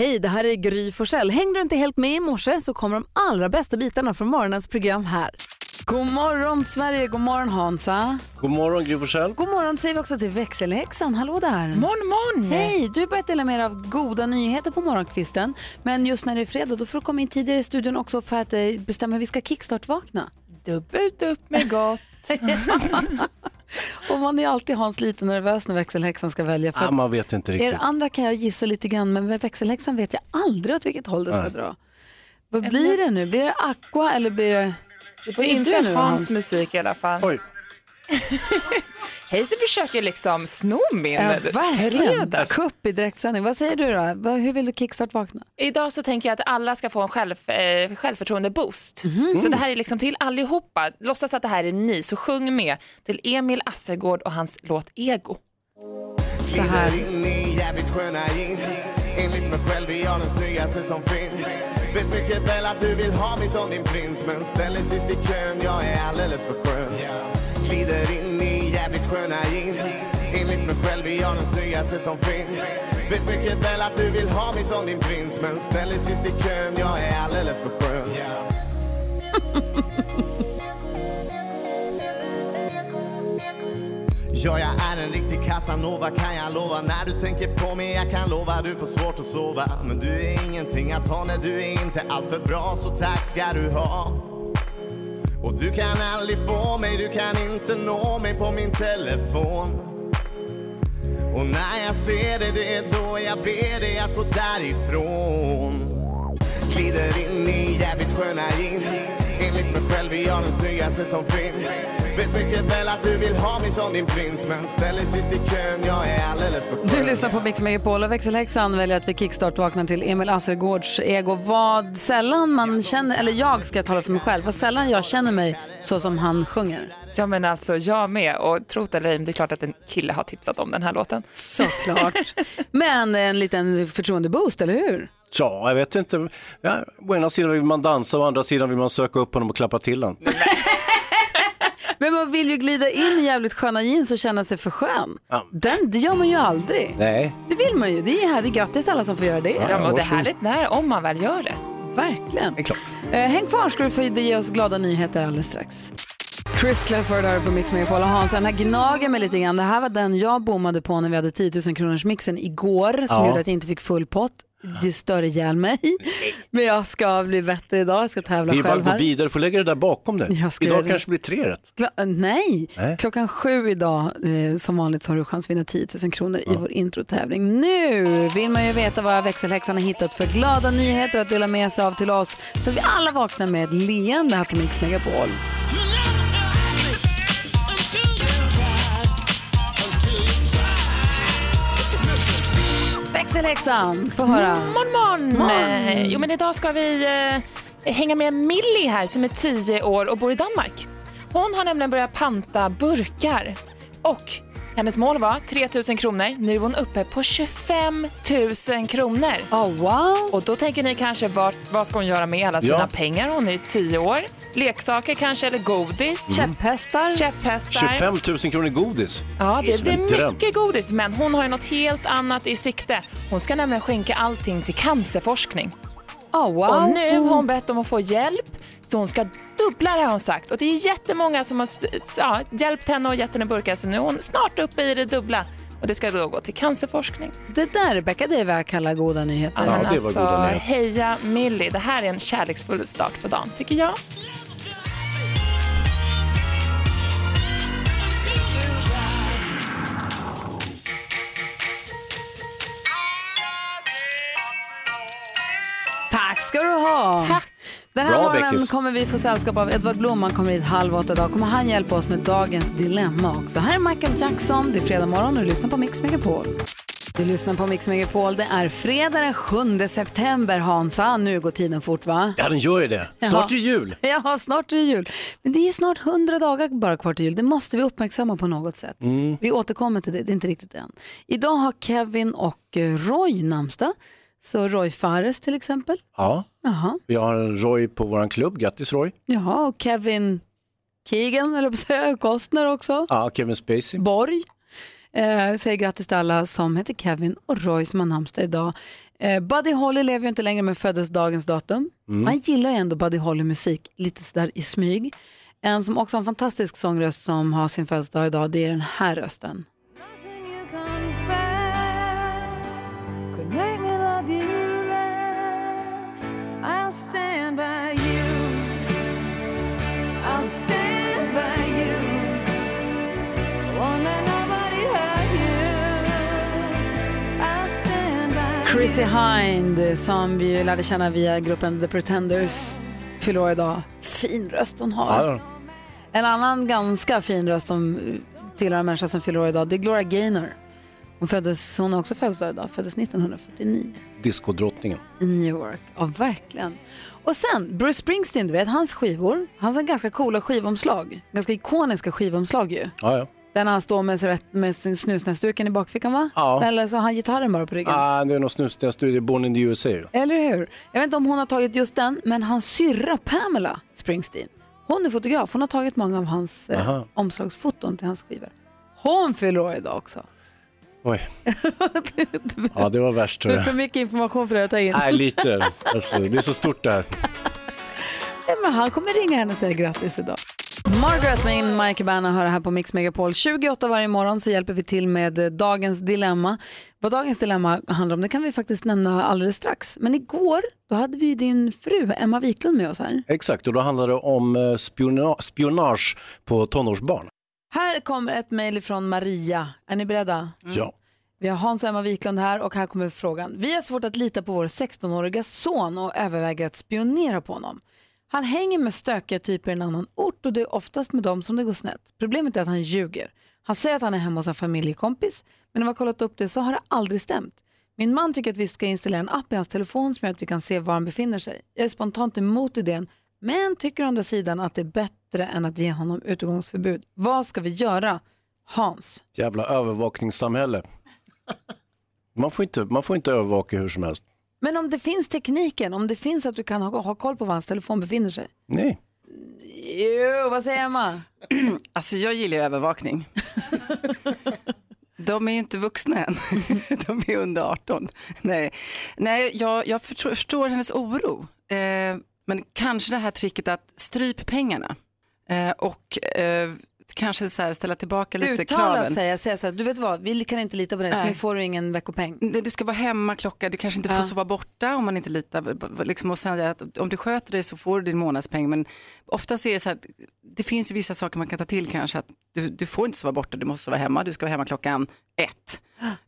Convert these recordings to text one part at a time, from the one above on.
Hej, det här är Gry Forssell. Hängde du inte helt med i morse så kommer de allra bästa bitarna från morgonens program här. God morgon Sverige, god morgon Hansa. God morgon Gry Forssell. God morgon säger vi också till växelhäxan. Hallå där. Morgon, morgon. Hej, du har börjat dela med dig av goda nyheter på morgonkvisten. Men just när det är fredag då får du komma in tidigare i studion också för att eh, bestämma hur vi ska kickstart-vakna. Dubbelt upp med gott. Och man är alltid Hans lite nervös när växelhäxan ska välja. För Ah, att man vet inte er riktigt. andra kan jag gissa lite grann men med växelhäxan vet jag aldrig åt vilket håll det ska dra. Vad blir det nu? Blir det Aqua eller blir det... Det är är inte du nu, Hans Hans? musik i alla fall. Oj, Hayes försöker liksom sno min Ja, verkligen. Kupp i direktsändning. Vad säger du då? Hur vill du kickstart-vakna? Idag så tänker jag att alla ska få en själv, eh, självförtroende-boost. Mhm. Så det här är liksom till allihopa. Låtsas att det här är ni, så sjung med till Emil Assergård och hans låt Ego. Så här. jävligt sköna jeans Enligt mig själv är jag den snyggaste som finns Vet mycket väl att du vill ha mig som din prins Men ställ dig sist i kön, jag är alldeles för skön Glider in i jävligt sköna jeans. Enligt mig själv är jag den snyggaste som finns. Vet mycket väl att du vill ha mig som din prins Men ställ dig sist i kön, jag är alldeles för skön. Ja, jag är en riktig casanova kan jag lova. När du tänker på mig, jag kan lova. Du får svårt att sova Men du är ingenting att ha, nej du är inte allt för bra Så tack ska du ha och du kan aldrig få mig, du kan inte nå mig på min telefon. Och när jag ser dig, det är då jag ber dig att gå därifrån. Glider in i jävligt sköna jeans. Är jag den snyggaste som finns Vet mycket väl att du vill ha mig som din prins Men ställ dig sist i kön, jag är alldeles för skön Du lyssnar på Mix Megapol och växelhäxan väljer att vi kickstart-vaknar till Emil Assergårds ego. Vad sällan man känner, eller jag ska tala för mig själv, vad sällan jag känner mig så som han sjunger. Ja men alltså jag med och trot eller ej, det är klart att en kille har tipsat om den här låten. Såklart. Men en liten förtroendeboost, eller hur? Ja, jag vet inte. Ja, å ena sidan vill man dansa, å andra sidan vill man söka upp honom och klappa till honom. Men man vill ju glida in i jävligt sköna jeans och känna sig för skön. Ja. Den, det gör man ju aldrig. Nej, Det vill man ju. Det är härligt. Grattis till alla som får göra det. Ja, men det är härligt när, om man väl gör det. Verkligen. det är klart. Eh, häng kvar ska du få ge oss glada nyheter alldeles strax. Chris Clafford här på Mix Megapol och Hans. Den här gnager mig lite grann. Det här var den jag bommade på när vi hade 10 000 kronors mixen igår som Ja. gjorde att jag inte fick full pott. Det stör ihjäl mig. Men jag ska bli bättre idag. Jag ska tävla Det är ju bara själv att gå här. vidare, du får lägga det där bakom dig. Idag det. kanske blir tre rätt. Kla- äh, nej. Nej. klockan sju idag eh, som vanligt så har du chans att vinna 10 000 kronor i vår introtävling. Nu vill man ju veta vad växelhäxan har hittat för glada nyheter att dela med sig av till oss så att vi alla vaknar med ett leende här på Mix Megapol. Växelhäxan, få höra. Morgon, morgon! Eh, Jo, men idag ska vi eh, hänga med Millie här som är 10 år och bor i Danmark. Hon har nämligen börjat panta burkar och hennes mål var 3 000 kronor. Nu är hon uppe på 25 000 kronor. Oh, wow. Och då tänker ni kanske, vad, vad ska hon göra med alla sina Ja. pengar? Hon är 10 år. Leksaker kanske, eller godis. Käpphästar. Käpphästar. 25 000 kronor godis. Ja, Det är det en blir dröm. mycket godis, men hon har ju något helt annat i sikte. Hon ska nämligen skänka allting till cancerforskning. Oh, wow. Och nu har hon bett om att få hjälp, så hon ska dubbla det har hon sagt. Och det är jättemånga som har ja, hjälpt henne och gett henne burkar, så nu är hon snart uppe i det dubbla. Och det ska då gå till cancerforskning. Det där, Rebecka, det är vad jag kallar goda nyheter. Ja, det var alltså, goda nyheter. heja Millie. Det här är en kärleksfull start på dagen, tycker jag. Ska du ha. Tack. Den här Bra, morgonen Beckis. kommer vi få sällskap av Edvard Blom. Han kommer hit halv åtta idag. Kommer han hjälpa oss med dagens dilemma också. Här är Michael Jackson. Det är fredag morgon och du lyssnar på Mix Megapol. Du lyssnar på Mix Megapol. Det är fredag den 7 september, Hansa. Nu går tiden fort, va? Ja, den gör ju det. Snart är det jul. Ja, snart är det jul. Men det är snart 100 dagar bara kvar till jul. Det måste vi uppmärksamma på något sätt. Vi återkommer till det, det är inte riktigt än. Idag har Kevin och eh, Roy namnsdag. Så Roy Fares till exempel. Ja, Jaha. vi har en Roy på vår klubb. Grattis Roy. Jaha, och Kevin Keegan, eller säga, Costner också. Ja, Kevin Spacey. Borg. Eh, säger grattis till alla som heter Kevin och Roy som har namnsdag idag. Eh, Buddy Holly lever ju inte längre men föddes dagens datum. Man gillar ju ändå Buddy Holly-musik lite sådär i smyg. En som också har en fantastisk sångröst som har sin födelsedag idag, det är den här rösten. Chrissy Hind som vi lärde känna via gruppen The Pretenders fyller år idag. Fin röst hon har. Ja, En annan ganska fin röst som tillhör en människa som fyller år idag, det är Gloria Gaynor. Hon, föddes, hon har också födelsedag idag, föddes 1949 diskodrottningen. i New York. Ja, verkligen. Och sen Bruce Springsteen, du vet hans skivor. Han har ganska coola skivomslag. Ganska ikoniska skivomslag ju. Ja, ja. När han står med, med sin snusnäsduken i bakfickan va? Ja. Eller så har han gitarren bara på ryggen. Ah, det är någon snusiga studier, Born in the USA. Eller hur? Jag vet inte om hon har tagit just den, men hans syrra Pamela Springsteen, hon är fotograf. Hon har tagit många av hans eh, omslagsfoton till hans skivor. Hon fyller år idag också. Oj. Ja, det var värst tror Det är jag. för mycket information för att ta in. Nej, lite. Alltså, det är så stort det här. Men han kommer ringa henne och säga grattis idag. Margaret med in Mike Berna hör här på Mix Megapol. 28 varje morgon så hjälper vi till med eh, dagens dilemma. Vad dagens dilemma handlar om det kan vi faktiskt nämna alldeles strax. Men igår då hade vi din fru Emma Wiklund med oss här. Exakt, och då handlar det om eh, spiona spionage på tonårsbarn. Här kommer ett mejl från Maria. Är ni beredda? Ja. Vi har Hans och Emma Wiklund här och här kommer frågan. Vi har svårt att lita på vår 16-åriga son och överväger att spionera på honom. Han hänger med stökiga typer i en annan ort och det är oftast med dem som det går snett. Problemet är att han ljuger. Han säger att han är hemma hos en familjekompis men när vi har kollat upp det så har det aldrig stämt. Min man tycker att vi ska installera en app i hans telefon som gör att vi kan se var han befinner sig. Jag är spontant emot idén men tycker å andra sidan att det är bättre än att ge honom utegångsförbud. Vad ska vi göra? Hans. Jävla övervakningssamhälle. Man får, inte, man får inte övervaka hur som helst. Men om det finns tekniken, om det finns att du kan ha, ha koll på var hans telefon befinner sig. Nej. Jo, vad säger Emma? Alltså jag gillar ju övervakning. De är ju inte vuxna än. De är under 18. Nej, Nej jag, jag förstår, förstår hennes oro. Eh, men kanske det här tricket att stryp pengarna. Eh, och eh, kanske så här ställa tillbaka lite Uttalat kraven. säga, säga så här, du vet vad, vi kan inte lita på dig så nu får du ingen veckopeng. Du ska vara hemma klocka, du kanske inte får Ja. sova borta om man inte litar. Liksom, och säga att om du sköter dig så får du din månadspeng. Men oftast är det så här, det finns ju vissa saker man kan ta till kanske. Att du, du får inte sova borta, du måste sova hemma, du ska vara hemma klockan ett.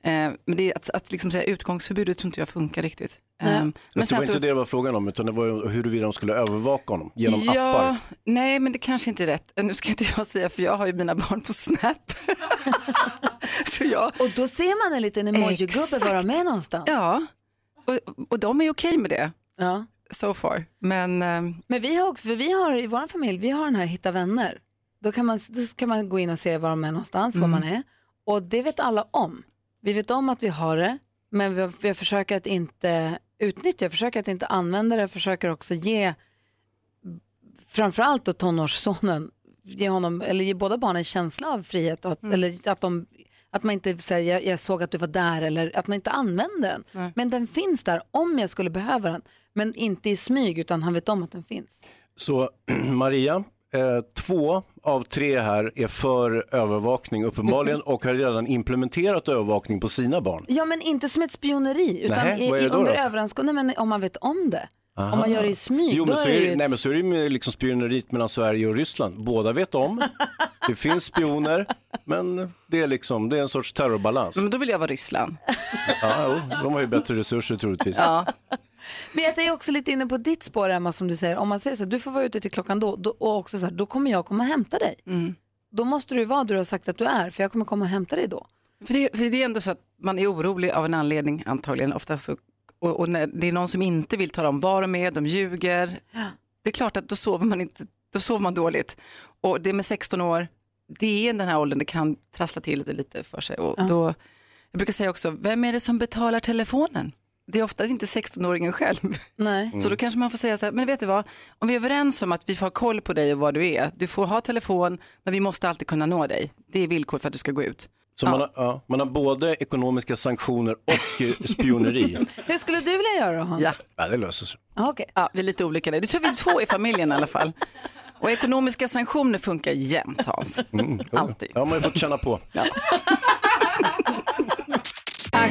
Eh, men det att, att liksom säga utgångsförbudet tror inte jag funkar riktigt. Eh, men Men det var inte så- det det var frågan om, utan det var huruvida de skulle övervaka honom genom ja, appar. Nej, men det kanske inte är rätt. Eh, Nu ska inte jag säga, för jag har ju mina barn på Snap. så jag, Och då ser man en liten emoji-gubbe vara med någonstans. ja, och, och de är okej med det. Ja. So far. Men ehm, Men vi har också, för vi har i vår familj, vi har den här hitta vänner. Då kan man, då kan man gå in och se var de är någonstans, var man är. Och det vet alla om. Vi vet om att vi har det, men vi, vi försöker att inte utnyttja, försöker att inte använda det, försöker också ge framförallt då tonårssonen, ge honom, eller ge båda barnen en känsla av frihet, att, eller att, de, att man inte säger jag, jag såg att du var där, eller att man inte använder den. Men den finns där om jag skulle behöva den, men inte i smyg, utan han vet om att den finns. Så Maria, eh, två av tre här är för övervakning uppenbarligen och har redan implementerat övervakning på sina barn. Ja, men inte som ett spioneri, utan Nähä, i, i, under då? överenskom- nej, men om man vet om det. Om man gör det i smyg, Jo, men så är det ju... nej, men så är det ju liksom spioneriet mellan Sverige och Ryssland. Båda vet om, det finns spioner, men det är, liksom, det är en sorts terrorbalans. men då vill jag vara Ryssland. Ja, jo, de har ju bättre resurser troligtvis. Ja. Men jag är också lite inne på ditt spår, Emma, som du säger. Om man säger så här, du får vara ute till klockan då, då och också så här, då kommer jag komma och hämta dig. Mm. Då måste du vara där du har sagt att du är, för jag kommer komma och hämta dig då. För, det, för det är ändå så att man är orolig av en anledning antagligen. Ofta så, och, och när det är någon som inte vill tala om vad de är, de ljuger. Det är klart att då sover man, inte, då sover man dåligt. Och det med 16 år, det är den här åldern det kan trassla till det lite för sig. Och då, jag brukar säga också, vem är det som betalar telefonen? Det är ofta inte 16-åringen själv. Nej. Så då kanske man får säga så här, men vet du vad, om vi är överens om att vi får ha koll på dig och vad du är, du får ha telefon, men vi måste alltid kunna nå dig. Det är villkor för att du ska gå ut. Så man, har, ja, man har både ekonomiska sanktioner och eh, spioneri. Hur skulle du vilja göra då, Hans? Ja. Ja, det löser sig. Ah, okej. Ja, vi är lite olika där. Det tror vi är två i familjen i alla fall. Och ekonomiska sanktioner funkar jämt Hans. Alltid. Ja, man har ju fått känna på.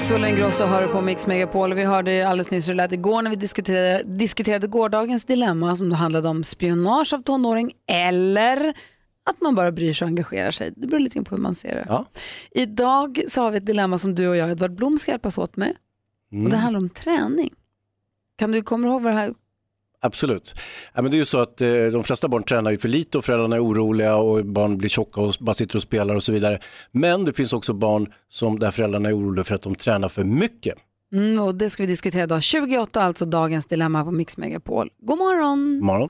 Axel Ingrosso hör på Mix Megapol. Vi hörde alldeles nyss hur det lät igår när vi diskuterade, diskuterade gårdagens dilemma som då handlade om spionage av tonåring eller att man bara bryr sig och engagerar sig. Det beror lite på hur man ser det. Ja. Idag så har vi ett dilemma som du och jag, Edvard Blom, ska hjälpas åt med. Och det handlar om träning. Kan du komma ihåg vad det här Absolut. Ja, men det är ju så att eh, de flesta barn tränar ju för lite och föräldrarna är oroliga och barn blir tjocka och bara sitter och spelar och så vidare. Men det finns också barn som där föräldrarna är oroliga för att de tränar för mycket. Mm, och det ska vi diskutera idag. 28 alltså dagens dilemma på Mix Megapol. God morgon! Morgon.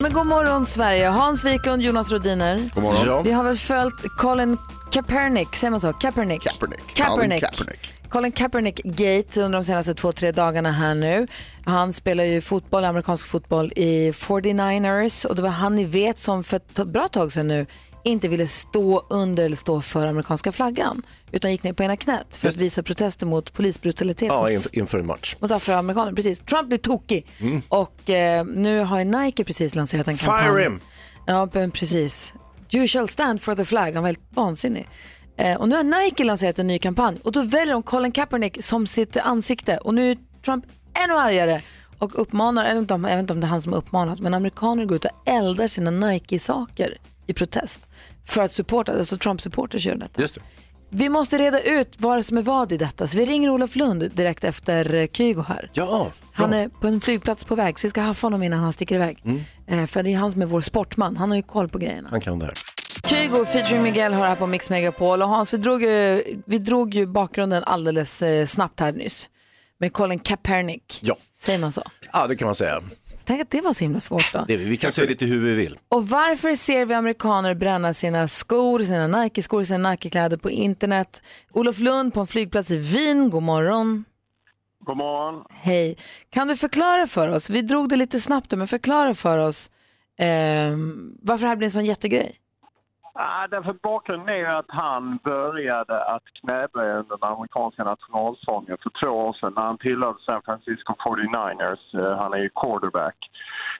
Men god morgon Sverige. Hans Wiklund, Jonas Rodiner. God morgon. Ja. Vi har väl följt Colin Kaepernick, säger man så? Kaepernick? Kaepernick. Kaepernick. Kaepernick. Colin Kaepernick-gate under de senaste två, tre dagarna här nu. Han spelar ju fotboll, amerikansk fotboll i 49ers och det var han ni vet som för ett bra tag sedan nu inte ville stå under eller stå för amerikanska flaggan utan gick ner på ena knät för att visa protester mot polisbrutalitet Ja, inför en match. mot afroamerikaner. Precis. Trump blir tokig. Och eh, nu har ju Nike precis lanserat en kampanj. Fire him! Ja, precis. You shall stand for the flag. Han var helt vansinnig. Eh, och nu har Nike lanserat en ny kampanj och då väljer de Colin Kaepernick som sitt ansikte. Och nu är Trump ännu argare och uppmanar, vet, inte jag vet inte om det är han som har uppmanat, men amerikaner går ut och eldar sina Nike-saker i protest. För att supporta, alltså Trump-supporters gör detta. Just det. Vi måste reda ut vad som är vad i detta. Så vi ringer Olof Lund direkt efter eh, Kygo här. Ja, Han är på en flygplats på väg så vi ska haffa honom innan han sticker iväg. Eh, för det är han som är vår sportman. Han har ju koll på grejerna. han kan det här. Kygo featuring Miguel har här på Mix Megapol. Och Hans, vi drog ju, vi drog ju bakgrunden alldeles eh, snabbt här nyss. Med Colin Kaepernick. Ja. Säger man så? ja, det kan man säga. Tänk att det var så himla svårt då. Det, vi kan se lite hur vi vill. Och varför ser vi amerikaner bränna sina skor, sina Nike-skor, sina Nike-kläder på internet? Olof Lund på en flygplats i Wien, god morgon. God morgon. Hej. Kan du förklara för oss, vi drog det lite snabbt men förklara för oss eh, varför det här blir en sån jättegrej. Ah, därför bakgrunden är att han började att knäböja under den amerikanska nationalsången för två år sedan när han tillhörde San Francisco 49ers. Eh, han är ju quarterback.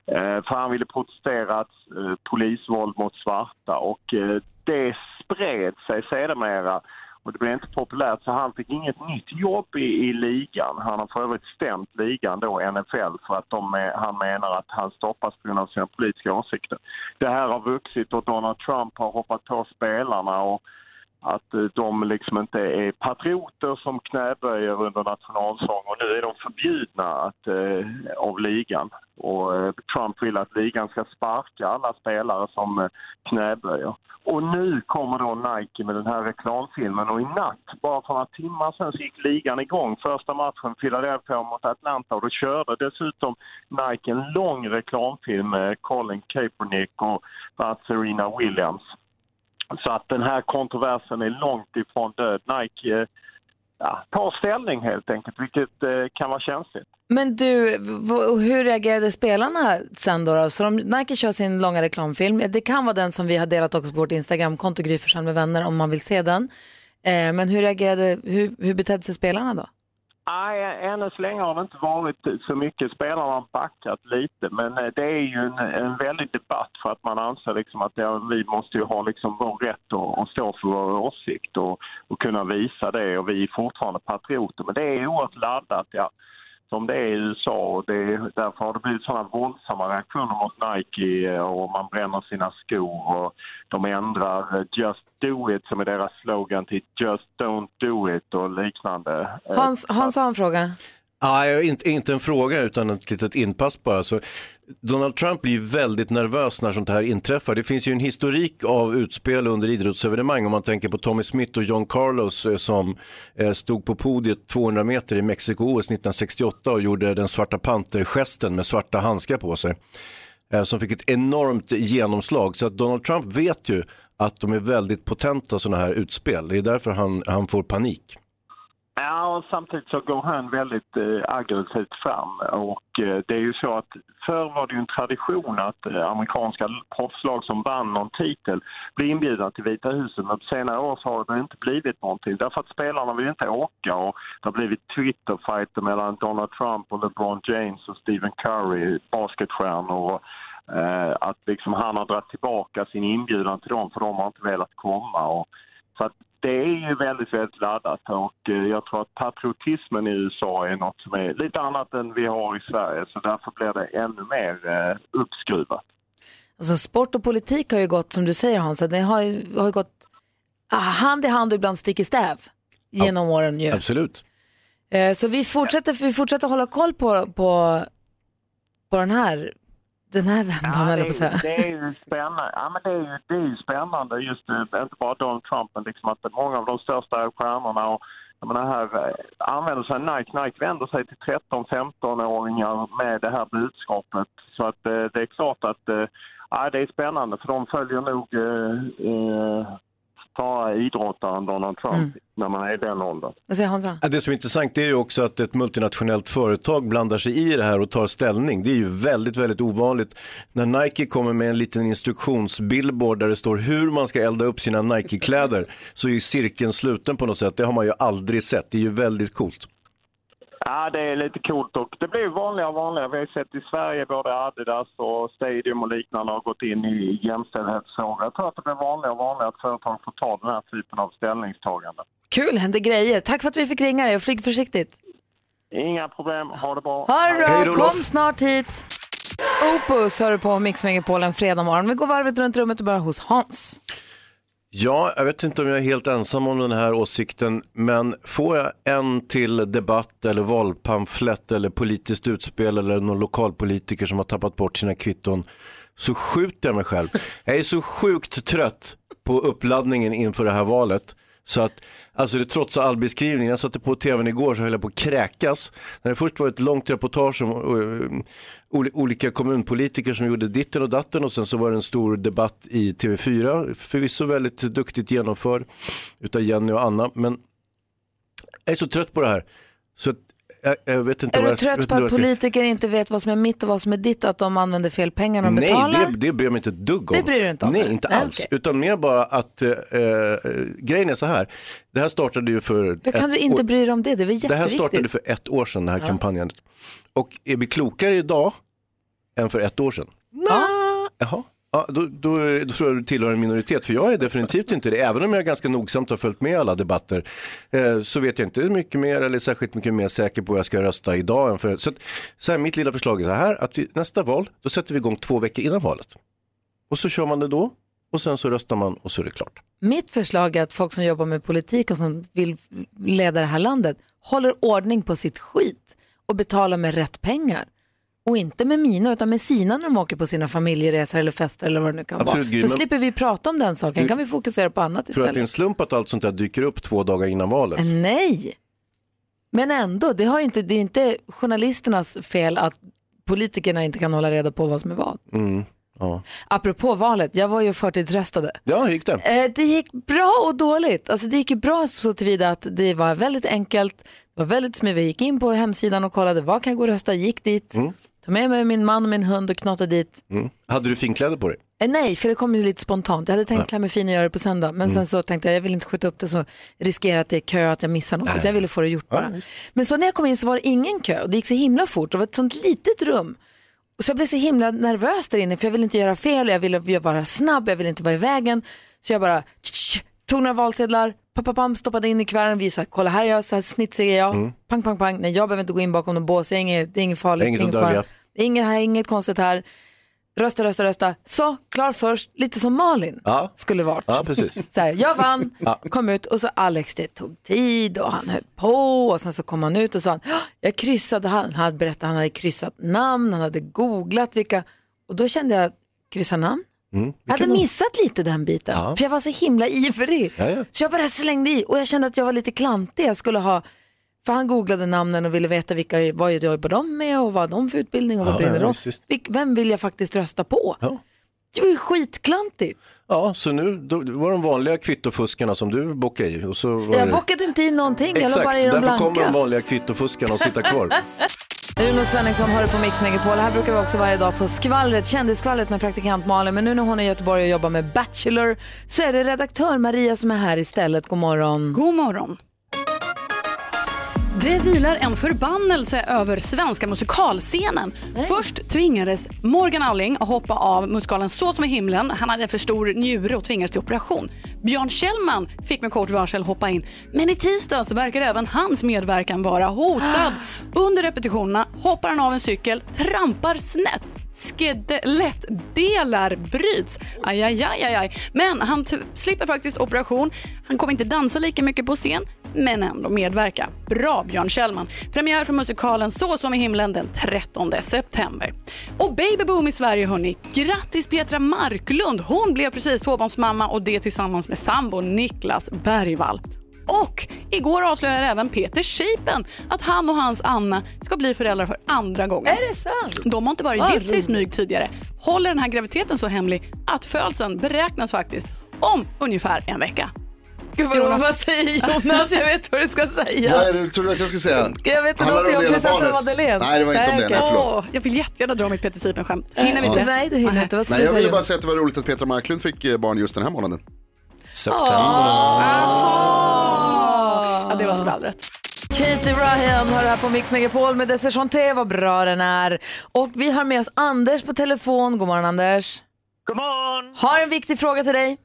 Eh, för han ville protestera att eh, polisvåld mot svarta och eh, det spred sig sedermera och det blev inte populärt så han fick inget nytt jobb i, i ligan. Han har för övrigt stämt ligan då, NFL, för att de, är- han menar att han stoppas på grund av sina politiska åsikter. Det här har vuxit och Donald Trump har hoppat på spelarna och att eh, de liksom inte är patrioter som knäböjer under nationalsång och nu är de förbjudna att, eh, av ligan. Och eh, Trump vill att ligan ska sparka alla spelare som eh, knäböjer. Och nu kommer då Nike med den här reklamfilmen och i natt, bara för några timmar sedan, så gick ligan igång. Första matchen, Philadelphia mot Atlanta och då körde dessutom Nike en lång reklamfilm med Colin Kaepernick och Serena Williams. Så att den här kontroversen är långt ifrån död. Nike eh, ja, tar ställning helt enkelt, vilket eh, kan vara känsligt. Men du, hur reagerade spelarna sen då? då? Så de, Nike kör sin långa reklamfilm. Det kan vara den som vi har delat också på vårt Instagramkonto, Gry med vänner, om man vill se den. Eh, men hur reagerade, hur, hur betedde sig spelarna då? Nej, ännu så länge har det inte varit så mycket. Spelarna har backat lite, men eh, det är ju en, en väldig debatt för att man anser liksom att ja, vi måste ju ha liksom vår rätt att, att stå för vår åsikt och, och kunna visa det och vi är fortfarande patrioter. Men det är oerhört laddat, ja. Som det är i USA det är, därför har det blivit sådana våldsamma reaktioner mot Nike eh, och man bränner sina skor och de ändrar eh, Just do it som är deras slogan till Just don't do it och liknande. Eh, Hans, Hans har en fråga. Nej, inte, inte en fråga utan ett litet inpass bara. Så Donald Trump blir väldigt nervös när sånt här inträffar. Det finns ju en historik av utspel under idrottsevenemang om man tänker på Tommy Smith och John Carlos eh, som eh, stod på podiet 200 meter i Mexiko-OS 1968 och gjorde den svarta pantergesten med svarta handskar på sig. Eh, som fick ett enormt genomslag. Så att Donald Trump vet ju att de är väldigt potenta sådana här utspel. Det är därför han, han får panik. Ja, och samtidigt så går han väldigt eh, aggressivt fram. Och eh, det är ju så att förr var det ju en tradition att eh, amerikanska proffslag som vann någon titel blev inbjudna till Vita huset. Men på senare år så har det inte blivit någonting. Därför att spelarna vill inte åka och det har blivit Twitterfighter mellan Donald Trump och LeBron James och Stephen Curry, basketstjärnor. Och, eh, att liksom han har dragit tillbaka sin inbjudan till dem för de har inte velat komma. Och, så att det är ju väldigt, väldigt laddat och eh, jag tror att patriotismen i USA är något som är lite annat än vi har i Sverige så därför blir det ännu mer eh, uppskruvat. Alltså sport och politik har ju gått, som du säger Hans, det har ju, har ju gått ah, hand i hand och ibland stick i stäv genom åren ju. Absolut. Eh, Så vi fortsätter, vi fortsätter hålla koll på, på, på den här, den här vändan, Ja, jag på det är ju spännande. Ja, men det, är ju, det är ju spännande just eh, inte bara Donald Trump men liksom att många av de största stjärnorna och jag menar här eh, använder sig Nike. Nike vänder sig till 13-15-åringar med det här budskapet. Så att eh, det är klart att ja, det är spännande för de följer nog eh, snarare idrottaren Donald Trump Mm. när man är i den åldern. Det som är intressant är ju också att ett multinationellt företag blandar sig i det här och tar ställning. Det är ju väldigt, väldigt ovanligt. När Nike kommer med en liten instruktionsbillboard där det står hur man ska elda upp sina Nike-kläder så är ju cirkeln sluten på något sätt. Det har man ju aldrig sett. Det är ju väldigt coolt. Ja, det är lite coolt och det blir vanligare och vanligare. Vi har sett i Sverige både Adidas och Stadium och liknande har gått in i jämställdhetsfrågor. Jag tror att det blir vanligare och vanligare att företag får ta den här typen av ställningstagande. Kul, händer grejer. Tack för att vi fick ringa dig och flyg försiktigt. Inga problem, ha det bra. Ha det Hej bra, kom snart hit. Opus hör du på Mix Megapol en fredag morgon. Vi går varvet runt rummet och börjar hos Hans. Ja, jag vet inte om jag är helt ensam om den här åsikten, men får jag en till debatt eller valpamflett eller politiskt utspel eller någon lokalpolitiker som har tappat bort sina kvitton så skjuter jag mig själv. Jag är så sjukt trött på uppladdningen inför det här valet. Så att, alltså det trotsar all beskrivning. Jag satte på tvn igår så höll jag på att kräkas. När det först var ett långt reportage om uh, olika kommunpolitiker som gjorde ditten och datten och sen så var det en stor debatt i TV4. Förvisso väldigt duktigt genomförd utav Jenny och Anna. Men jag är så trött på det här. Så att, jag, jag vet inte Är vad du jag, trött på att politiker inte vet vad som är mitt och vad som är ditt, att de använder fel pengar när de Nej, betalar? det, det bryr jag mig inte ett dugg om. Det bryr du inte om? Nej, inte Nej, alls. okej. Utan mer bara att eh, eh, grejen är så här. Det här startade ju för Hur kan du inte år- bry dig om det? Det är väl Det här jätteviktigt? startade för ett år sedan, det här kampanjandet. Och är vi klokare idag än för ett år sedan? Ja. Jaha. Ja, då, då, då tror jag du tillhör en minoritet, för jag är definitivt inte det. Även om jag ganska nogsamt har följt med alla debatter eh, så vet jag inte mycket mer eller särskilt mycket mer säker på vad jag ska rösta idag. Än för, så att, så här, mitt lilla förslag är så här, att vi, nästa val, då sätter vi igång två veckor innan valet. Och så kör man det då och sen så röstar man och så är det klart. Mitt förslag är att folk som jobbar med politik och som vill leda det här landet håller ordning på sitt skit och betalar med rätt pengar. Och inte med mina utan med sina när de åker på sina familjeresor eller fester eller vad det nu kan Absolut, vara. Gry, Då slipper vi prata om den saken, Du- kan vi fokusera på annat Tror du att det är en istället. slump att allt sånt där dyker upp två dagar innan valet? Nej, men ändå, det, har inte, det är inte journalisternas fel att politikerna inte kan hålla reda på vad som är vad. Mm, ja. Apropå valet, jag var ju förtidsröstade. ja, hur gick det? Eh, det gick bra och dåligt. Alltså, det gick ju bra så tillvida att det var väldigt enkelt, det var väldigt smidigt. Vi gick in på hemsidan och kollade var kan jag gå och rösta, gick dit, tog med mig min man och min hund och knatade dit. Mm. Hade du finkläder på dig? Eh, nej, för det kom ju lite spontant. Jag hade tänkt klä mig fin och göra det på söndag, men sen så tänkte jag jag vill inte skjuta upp det så riskerar att det är kö att jag missar något. Jag ville få det gjort bara. Men så när jag kom in så var det ingen kö och det gick så himla fort. Det var ett sånt litet rum. Och så jag blev så himla nervös där inne för jag ville inte göra fel, jag ville vara snabb, jag ville inte vara i vägen. Så jag bara tsch, tog några valsedlar, pam, pam, pam, stoppade in i kuverten, visade, kolla här är jag, så här snitsig är jag, pang, pang, pang. Nej, jag behöver inte gå in bakom någon bås, är inget, det är inget farligt, Inget. Det är inget, här, inget konstigt här. Rösta, rösta, rösta. Så, klar först, lite som Malin Ja. skulle varit. Ja, precis. Så här, jag vann, kom ut och så Alex det tog tid och han höll på och sen så kom han ut och sa "Ja, jag kryssade, han hade berättat han hade kryssat namn, han hade googlat vilka och då kände jag, kryssa namn? Mm. Jag hade missat lite den biten, Ja. för jag var så himla ivrig. Ja, ja. Så jag bara slängde i och jag kände att jag var lite klantig. Jag skulle ha, för han googlade namnen och ville veta vilka, vad jobbar de med och vad de för utbildning och vad brinner de? Vilk- Vem vill jag faktiskt rösta på? Det var ju skitklantigt. Ja, så nu då, var de vanliga kvittofuskarna som du bockade i. Och så Jag det... bockade inte i någonting, jag la Exakt, bara i de därför kommer de blanka. vanliga kvittofuskarna att sitta kvar. Uno Svenningsson har du på Mix Megapol. Här brukar vi också varje dag få skvallret, kändisskvallret med praktikant Malin. Men nu när hon är i Göteborg och jobbar med Bachelor så är det redaktör Maria som är här istället. God morgon. God morgon. Det vilar en förbannelse över svenska musikalscenen. Först tvingades Morgan Alling att hoppa av musikalen Så som i himlen. Han hade för stor njure och tvingades till operation. Björn Kjellman fick med kort varsel hoppa in. Men i tisdags verkar även hans medverkan vara hotad. Under repetitionerna hoppar han av en cykel, trampar snett skelettdelar bryts. Aj, aj, aj, aj. Men han slipper faktiskt operation. Han kommer inte dansa lika mycket på scen, men ändå medverka. Bra Björn Kjellman. Premiär för musikalen Så som i himlen den 13 september. Och baby boom i Sverige hörni. Grattis Petra Marklund. Hon blev precis tvåbarnsmamma och det tillsammans med sambo Niklas Bergvall. Och igår avslöjade även Peter Scheipen att han och hans Anna ska bli föräldrar för andra gången. Är det sant? De har inte bara gift sig i smyg tidigare. Håller den här graviditeten så hemlig att födseln beräknas faktiskt om ungefär en vecka. Gud vad Jonas, Jonas. vad säger Jonas? Jag vet vad du ska säga. Vad är det tror du att jag ska säga? Jag vet inte någonting om prinsessan? Madeleine. Nej, det var inte om det. Nej, förlåt. Åh, jag vill jättegärna dra mitt Peter Sipen-skämt. Hinner vi inte? Nej, det hinner inte. Vad ska Nej, jag ville bara säga att det var roligt att Petra Marklund fick eh, barn just den här månaden. September. Ja, det var skvallret. Katie Ryan har det här på Mix Megapol med Desi Chanté, vad bra den är. Och vi har med oss Anders på telefon. God morgon Anders. God morgon! Har en viktig fråga till dig.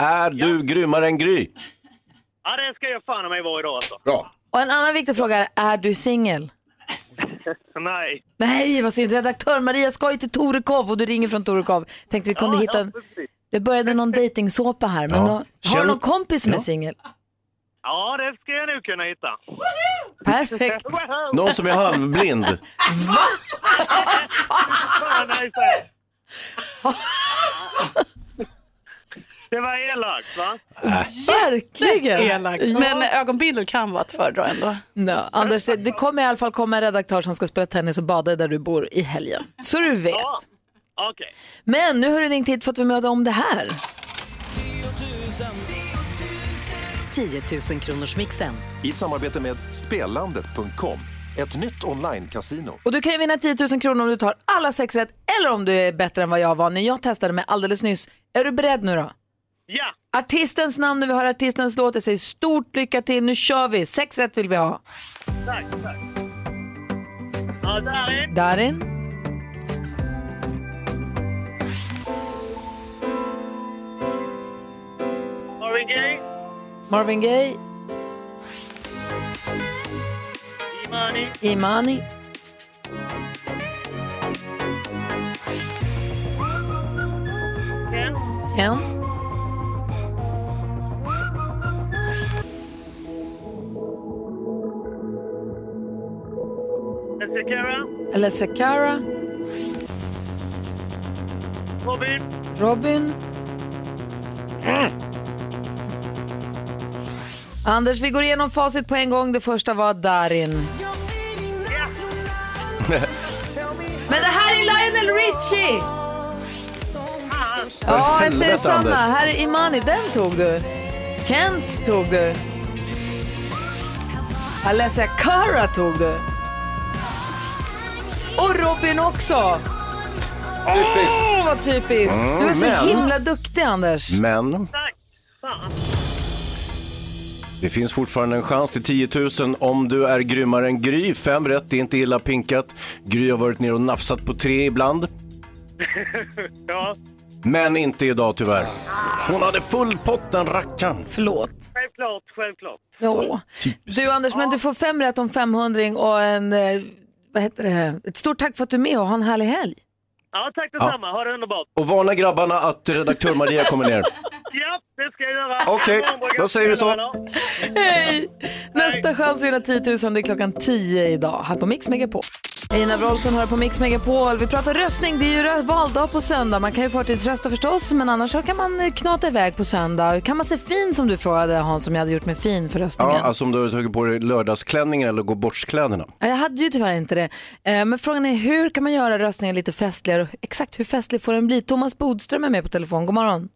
Är du grymmare än Gry? Ja, det ska jag fan mig vara idag alltså. Bra. Och en annan viktig fråga är, är du singel? Nej. Nej, vad synd. Redaktör Maria ska ju till Torekov och du ringer från Torekov. Tänkte vi kunde Ja, hitta ja, en... precis. Det började någon dejtingsåpa här, men Ja. då, har du Känn- någon kompis som är Ja. singel? Ja, det ska jag nog kunna hitta. Perfekt. Någon som är halvblind? Fan, nej, Det var elakt, va? Verkligen. Elakt. Men ögonbindel kan vara att föredra ändå. Ja, Anders, det, det kommer i alla fall komma en redaktör som ska spela tennis och bada där du bor i helgen. Så du vet. Ja. Okej. Men nu har du ringt hit för att vi möter om det här. 10 000 kronors mixen. I samarbete med Spelandet.com, ett nytt online-casino. Och du kan ju vinna 10 000 kronor om du tar alla sex rätt eller om du är bättre än vad jag var när jag testade mig alldeles nyss. Är du beredd nu då? Ja, Artistens namn när vi hör artistens låt. Jag säger stort lycka till. Nu kör vi. Sex rätt vill vi ha. tack, tack. Ja, Darin. Darin, Marvin Gaye. Marvin Gaye, Imani. Imani, Ken. Ken, Ezekiel. Alessia Cara, Robin. Robin. Anders, vi går igenom facit på en gång. Det första var Darin. Men det här är Lionel Richie! Ja, jag säger samma. Här är Imani, den tog du. Kent tog du. Alessia Cara tog du. Och Robin också. Typiskt. Åh, vad typiskt. Du är så men- himla duktig, Anders. Men Tack. Fan. det finns fortfarande en chans till 10 000 om du är grymmare än Gry. Fem rätt, det är inte illa pinkat. Gry har varit ner och nafsat på tre ibland. Ja, Men inte idag tyvärr. Hon hade full pott den rackaren. Förlåt. självklart, självklart. Ja. Du, Anders, men du får fem rätt om 500 och en, eh, vad heter det? ett stort tack för att du är med och ha en härlig helg. Ja, tack detsamma. Ha det underbart. Och varna grabbarna att redaktör Maria kommer ner. Ja, det ska jag göra. Okej, då säger vi så. Hej! Nästa chans att vinna 10 000 det är klockan 10 idag här på Mix Megapol. Einar Wroldsen hör på Mix Megapol. Vi pratar röstning. Det är ju valdag på söndag. Man kan ju förtidsrösta förstås, men annars så kan man eh, knata iväg på söndag. Kan man se fin som du frågade Hans, som jag hade gjort mig fin för röstningen? Ja, alltså om du har tagit på dig lördagsklänningen eller gå bortskläderna. Ja, Jag hade ju tyvärr inte det. Eh, Men frågan är hur kan man göra röstningen lite festligare? Och Exakt hur festlig får den bli? Thomas Bodström är med på telefon. God morgon.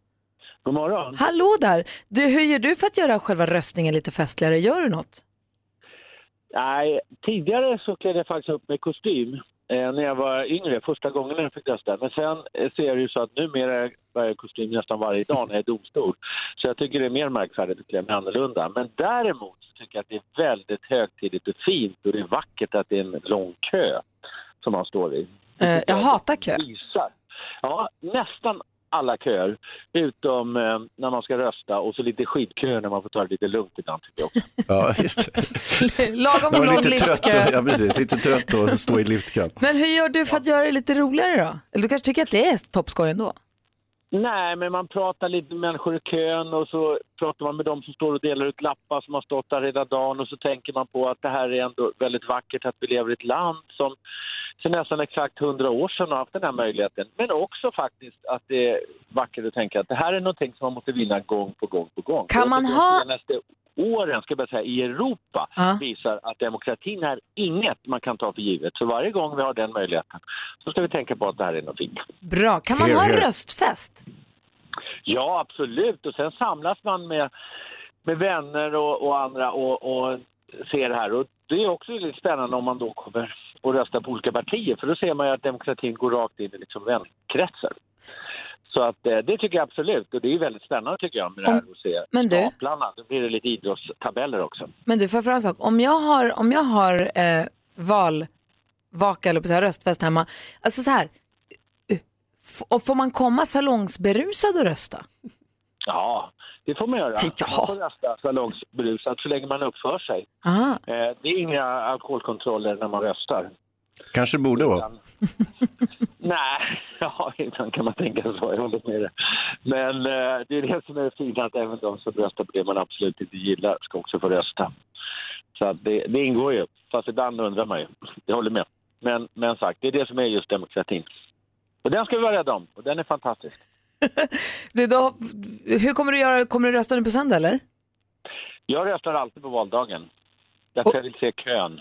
God morgon. Hallå där! Du, hur gör du för att göra själva röstningen lite festligare? Gör du något? Nej, tidigare så klädde jag faktiskt upp mig i kostym eh, när jag var yngre, första gången jag fick rösta. Men sen eh, så är det ju så att numera bär jag kostym nästan varje dag när jag är domstol. Så jag tycker det är mer märkvärdigt att klä mig annorlunda. Men däremot så tycker jag att det är väldigt högtidligt och fint och det är vackert att det är en lång kö som man står i. Eh, jag hatar kö. Visar. Ja, nästan alla köer utom eh, när man ska rösta och så lite skitköer när man får ta det lite lugnt ibland tycker jag också. Ja, just. Lagom lång lite trött, liftkö. och, ja, precis, lite trött och stå i liftkön. Men hur gör du för att göra det lite roligare då? Eller du kanske tycker att det är toppskoj ändå? Nej, men man pratar lite med människor i kön och så pratar man med dem som står och delar ut lappar som har stått där hela dagen och så tänker man på att det här är ändå väldigt vackert att vi lever i ett land som för nästan exakt hundra år sedan har haft den här möjligheten. Men också faktiskt att det är vackert att tänka att det här är någonting som man måste vinna gång på gång på gång. Kan Och man ha- De senaste åren, ska jag säga, i Europa Ja. visar att demokratin är inget man kan ta för givet. Så varje gång vi har den möjligheten så ska vi tänka på att det här är något fint. Bra. Kan man ha röstfest? Ja, absolut. Och sen samlas man med, med vänner och, och andra och, och ser det här. Och det är också lite spännande om man då kommer och röstar på olika partier. För då ser man ju att demokratin går rakt in i liksom vänkretsar. Så att eh, det tycker jag absolut. Och det är väldigt spännande tycker jag med det här att se men du- staplarna. Då blir det lite idrottstabeller också. Men du, får jag fråga en sak? Om jag har, om jag har eh, valvaka eller på så här röstfest hemma, alltså så här, eh, f- och får man komma salongsberusad och rösta? Ja, det får man göra. Man får rösta salongsberusat så länge man uppför sig. Aha. Eh, det är inga alkoholkontroller när man röstar. Kanske borde vara. Nej, ja, ibland kan man tänka så. Jag håller med dig. Men eh, det är det som är fint att även de som röstar på det man absolut inte gillar ska också få rösta. Så att det, det ingår ju. Fast ibland undrar man ju. Jag håller med. Men, men sagt, det är det som är just demokratin. Och den ska vi vara rädda om. Och den är fantastisk. Du, då, hur kommer du göra? Kommer du rösta nu på söndag eller? Jag röstar alltid på valdagen. Därför jag vill se kön.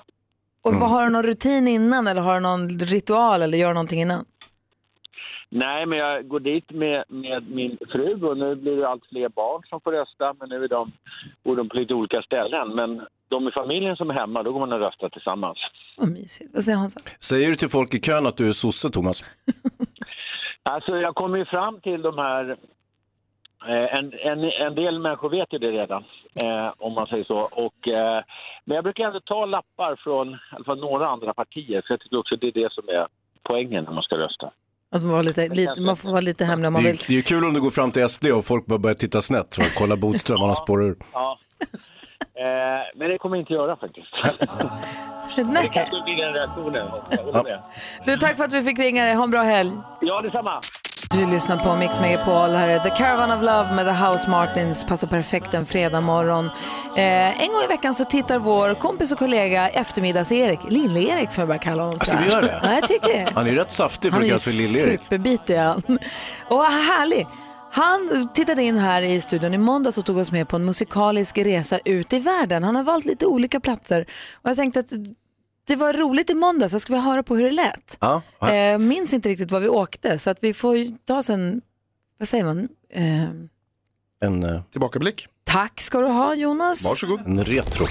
Och vad, har du någon rutin innan eller har du någon ritual eller gör du någonting innan? Nej, men jag går dit med, med min fru och nu blir det allt fler barn som får rösta. Men nu är de, bor de på lite olika ställen. Men de i familjen som är hemma, då går man och röstar tillsammans. Vad mysigt. Vad säger Hansa? Säger du till folk i kön att du är sosse, Thomas? Alltså jag kommer ju fram till de här... Eh, en, en, en del människor vet ju det redan, eh, om man säger så. Och, eh, men jag brukar ändå ta lappar från i alla fall några andra partier. För jag tycker också det är det som är poängen när man ska rösta. Alltså man, var lite, lite, man får vara lite hemlig om man Det vill. är, det är ju kul om du går fram till SD och folk bara börjar titta snett. Så kolla Bodström, han har spårat ur. Ja. Eh, men det kommer jag inte göra faktiskt. Det Nej. kanske blir den reaktionen. Jag håller med. Du, tack för att vi fick ringa dig. Ha en bra helg. Ja, detsamma. Du lyssnar på Mix Megapol. Här är The Caravan of Love med The House Martins. Passar perfekt en fredag morgon. Eh, en gång i veckan så tittar vår kompis och kollega eftermiddags-Erik, Lill-Erik som jag bara kallar honom. Ska vi göra det? Ja, jag tycker det. Han är rätt saftig för Han att är kallas för Lill-Erik. superbitig han. Och härlig. Han tittade in här i studion i måndags och tog oss med på en musikalisk resa ut i världen. Han har valt lite olika platser och jag tänkte att det var roligt i måndags, så ska vi höra på hur det lät. Ja, ja. Eh, minns inte riktigt var vi åkte så att vi får ta oss en, vad säger man? Eh, En, eh, Tillbakablick. tack ska du ha Jonas. Varsågod. en retro.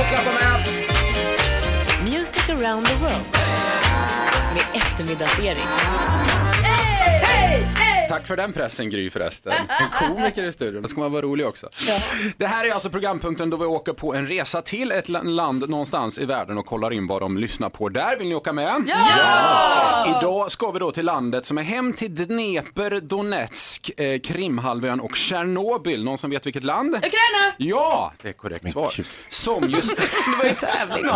Och klappa med. Music around the world med eftermiddags-Erik. Tack för den pressen Gry förresten. En komiker i studion, då ska man vara rolig också. Det här är alltså programpunkten då vi åker på en resa till ett la- land någonstans i världen och kollar in vad de lyssnar på där. Vill ni åka med? Ja! Idag ska vi då till landet som är hem till Dnepr, Donetsk, eh, Krimhalvön och Tjernobyl. Någon som vet vilket land? Ukraina! Ja, det är korrekt svar. Som just... Det var ju tävling.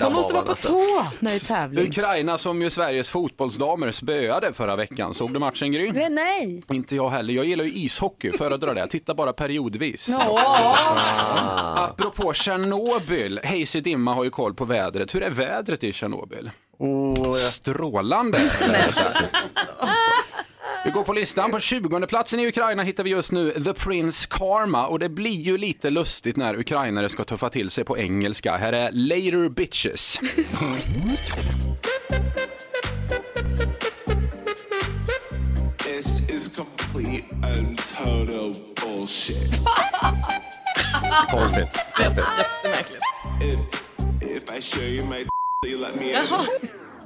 Man måste vara på tå när det är tävling. Ukraina som ju Sveriges fotbollsdamer spöade förra veckan. Såg du matchen Gry? Men nej. Inte jag heller. Jag gillar ju ishockey, föredrar det. Jag tittar bara periodvis. Ja. Apropå Tjernobyl, Hayes Dimma har ju koll på vädret. Hur är vädret i Tjernobyl? Strålande. Vi går på listan. På 20 platsen i Ukraina hittar vi just nu The Prince Karma och det blir ju lite lustigt när ukrainare ska tuffa till sig på engelska. Här är Later Bitches. Konstigt. Konstigt. If, if I show you my you let me in.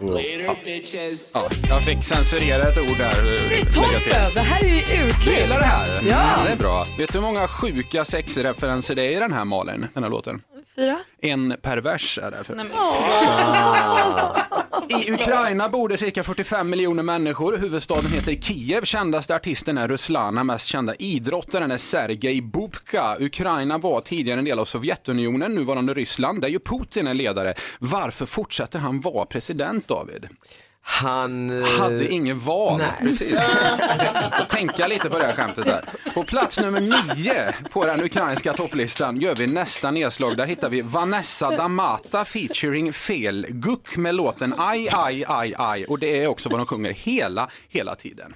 Later bitches. Ja, jag fick censurera ett ord där. Det är toppen. Det här är ju urkul. Du gillar det här? Ja. Det är bra. Vet du hur många sjuka sexreferenser det är i den här Malin, den här låten? Fyra. En per vers är det. För... I Ukraina bor det cirka 45 miljoner människor. Huvudstaden heter Kiev. Kändaste artisten är Ruslana. Mest kända idrottaren är Sergej Bubka. Ukraina var tidigare en del av Sovjetunionen, nuvarande Ryssland, där ju Putin är ledare. Varför fortsätter han vara president, David? Han... eh, Hade ingen val. Nej. Precis. Tänka lite på det här skämtet där. På plats nummer nio på den ukrainska topplistan gör vi nästa nedslag. Där hittar vi Vanessa Damata featuring Fel Guck med låten Aj, aj, aj, aj. Och det är också vad de sjunger hela, hela tiden.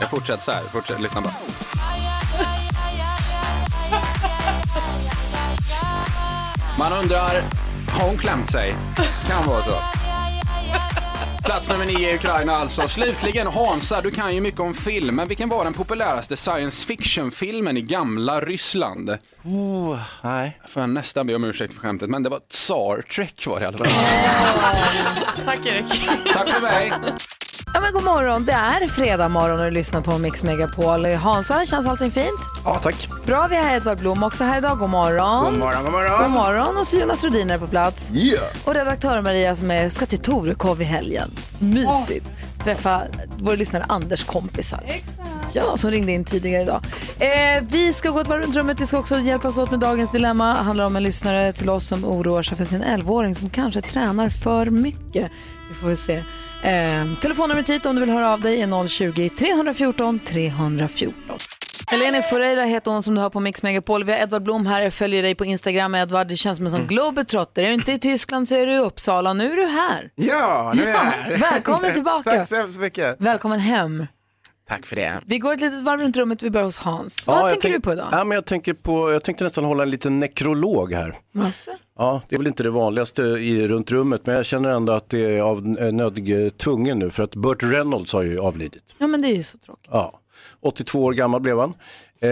Jag fortsätter så här, fortsätt, lyssna bara. Man undrar, har hon klämt sig? Kan vara så. Plats nummer nio i Ukraina alltså. Slutligen Hansa, du kan ju mycket om film, men vilken var den populäraste science fiction-filmen i gamla Ryssland? Oh, nej. Får jag nästan be om ursäkt för skämtet, men det var Star Trek var det i alla fall. Tack Erik. Tack för mig. Ja, men god morgon, det är fredag morgon och du lyssnar på Mix Megapol. Hansa, känns allting fint? Ja, tack. Bra, vi har Edvard Blom också här idag. God morgon. God morgon, god morgon. God morgon. Och så Jonas Rhodin är på plats. Yeah. Och redaktör Maria som är, ska till Torekov i helgen. Mysigt. Träffa vår lyssnare Anders kompisar. Ja, som ringde in tidigare idag. Eh, vi ska gå ett varv runt rummet. Vi ska också hjälpas åt med dagens dilemma. Det handlar om en lyssnare till oss som oroar sig för sin 11-åring som kanske tränar för mycket. Vi får väl se. Eh, telefonnumret hit om du vill höra av dig är 020-314 314. Helene Foreira heter hon som du har på Mix Megapol. Vi har Edvard Blom här. Jag följer dig på Instagram Edvard. Det känns som en sån globetrotter. Är du inte i Tyskland så är du i Uppsala. Nu är du här. Ja, nu är jag Ja, här. välkommen tillbaka. Tack så hemskt mycket. Välkommen hem. Tack för det. Vi går ett litet varv runt rummet. Vi börjar hos Hans. Vad jag tänker tänk- du på idag? Ja, men jag, tänker på, jag tänkte nästan hålla en liten nekrolog här. Massa. Ja, det är väl inte det vanligaste i, runt rummet, men jag känner ändå att det är av eh, nödig tvungen nu, för att Burt Reynolds har ju avlidit. Ja, men det är ju så tråkigt. Ja, 82 år gammal blev han. Eh,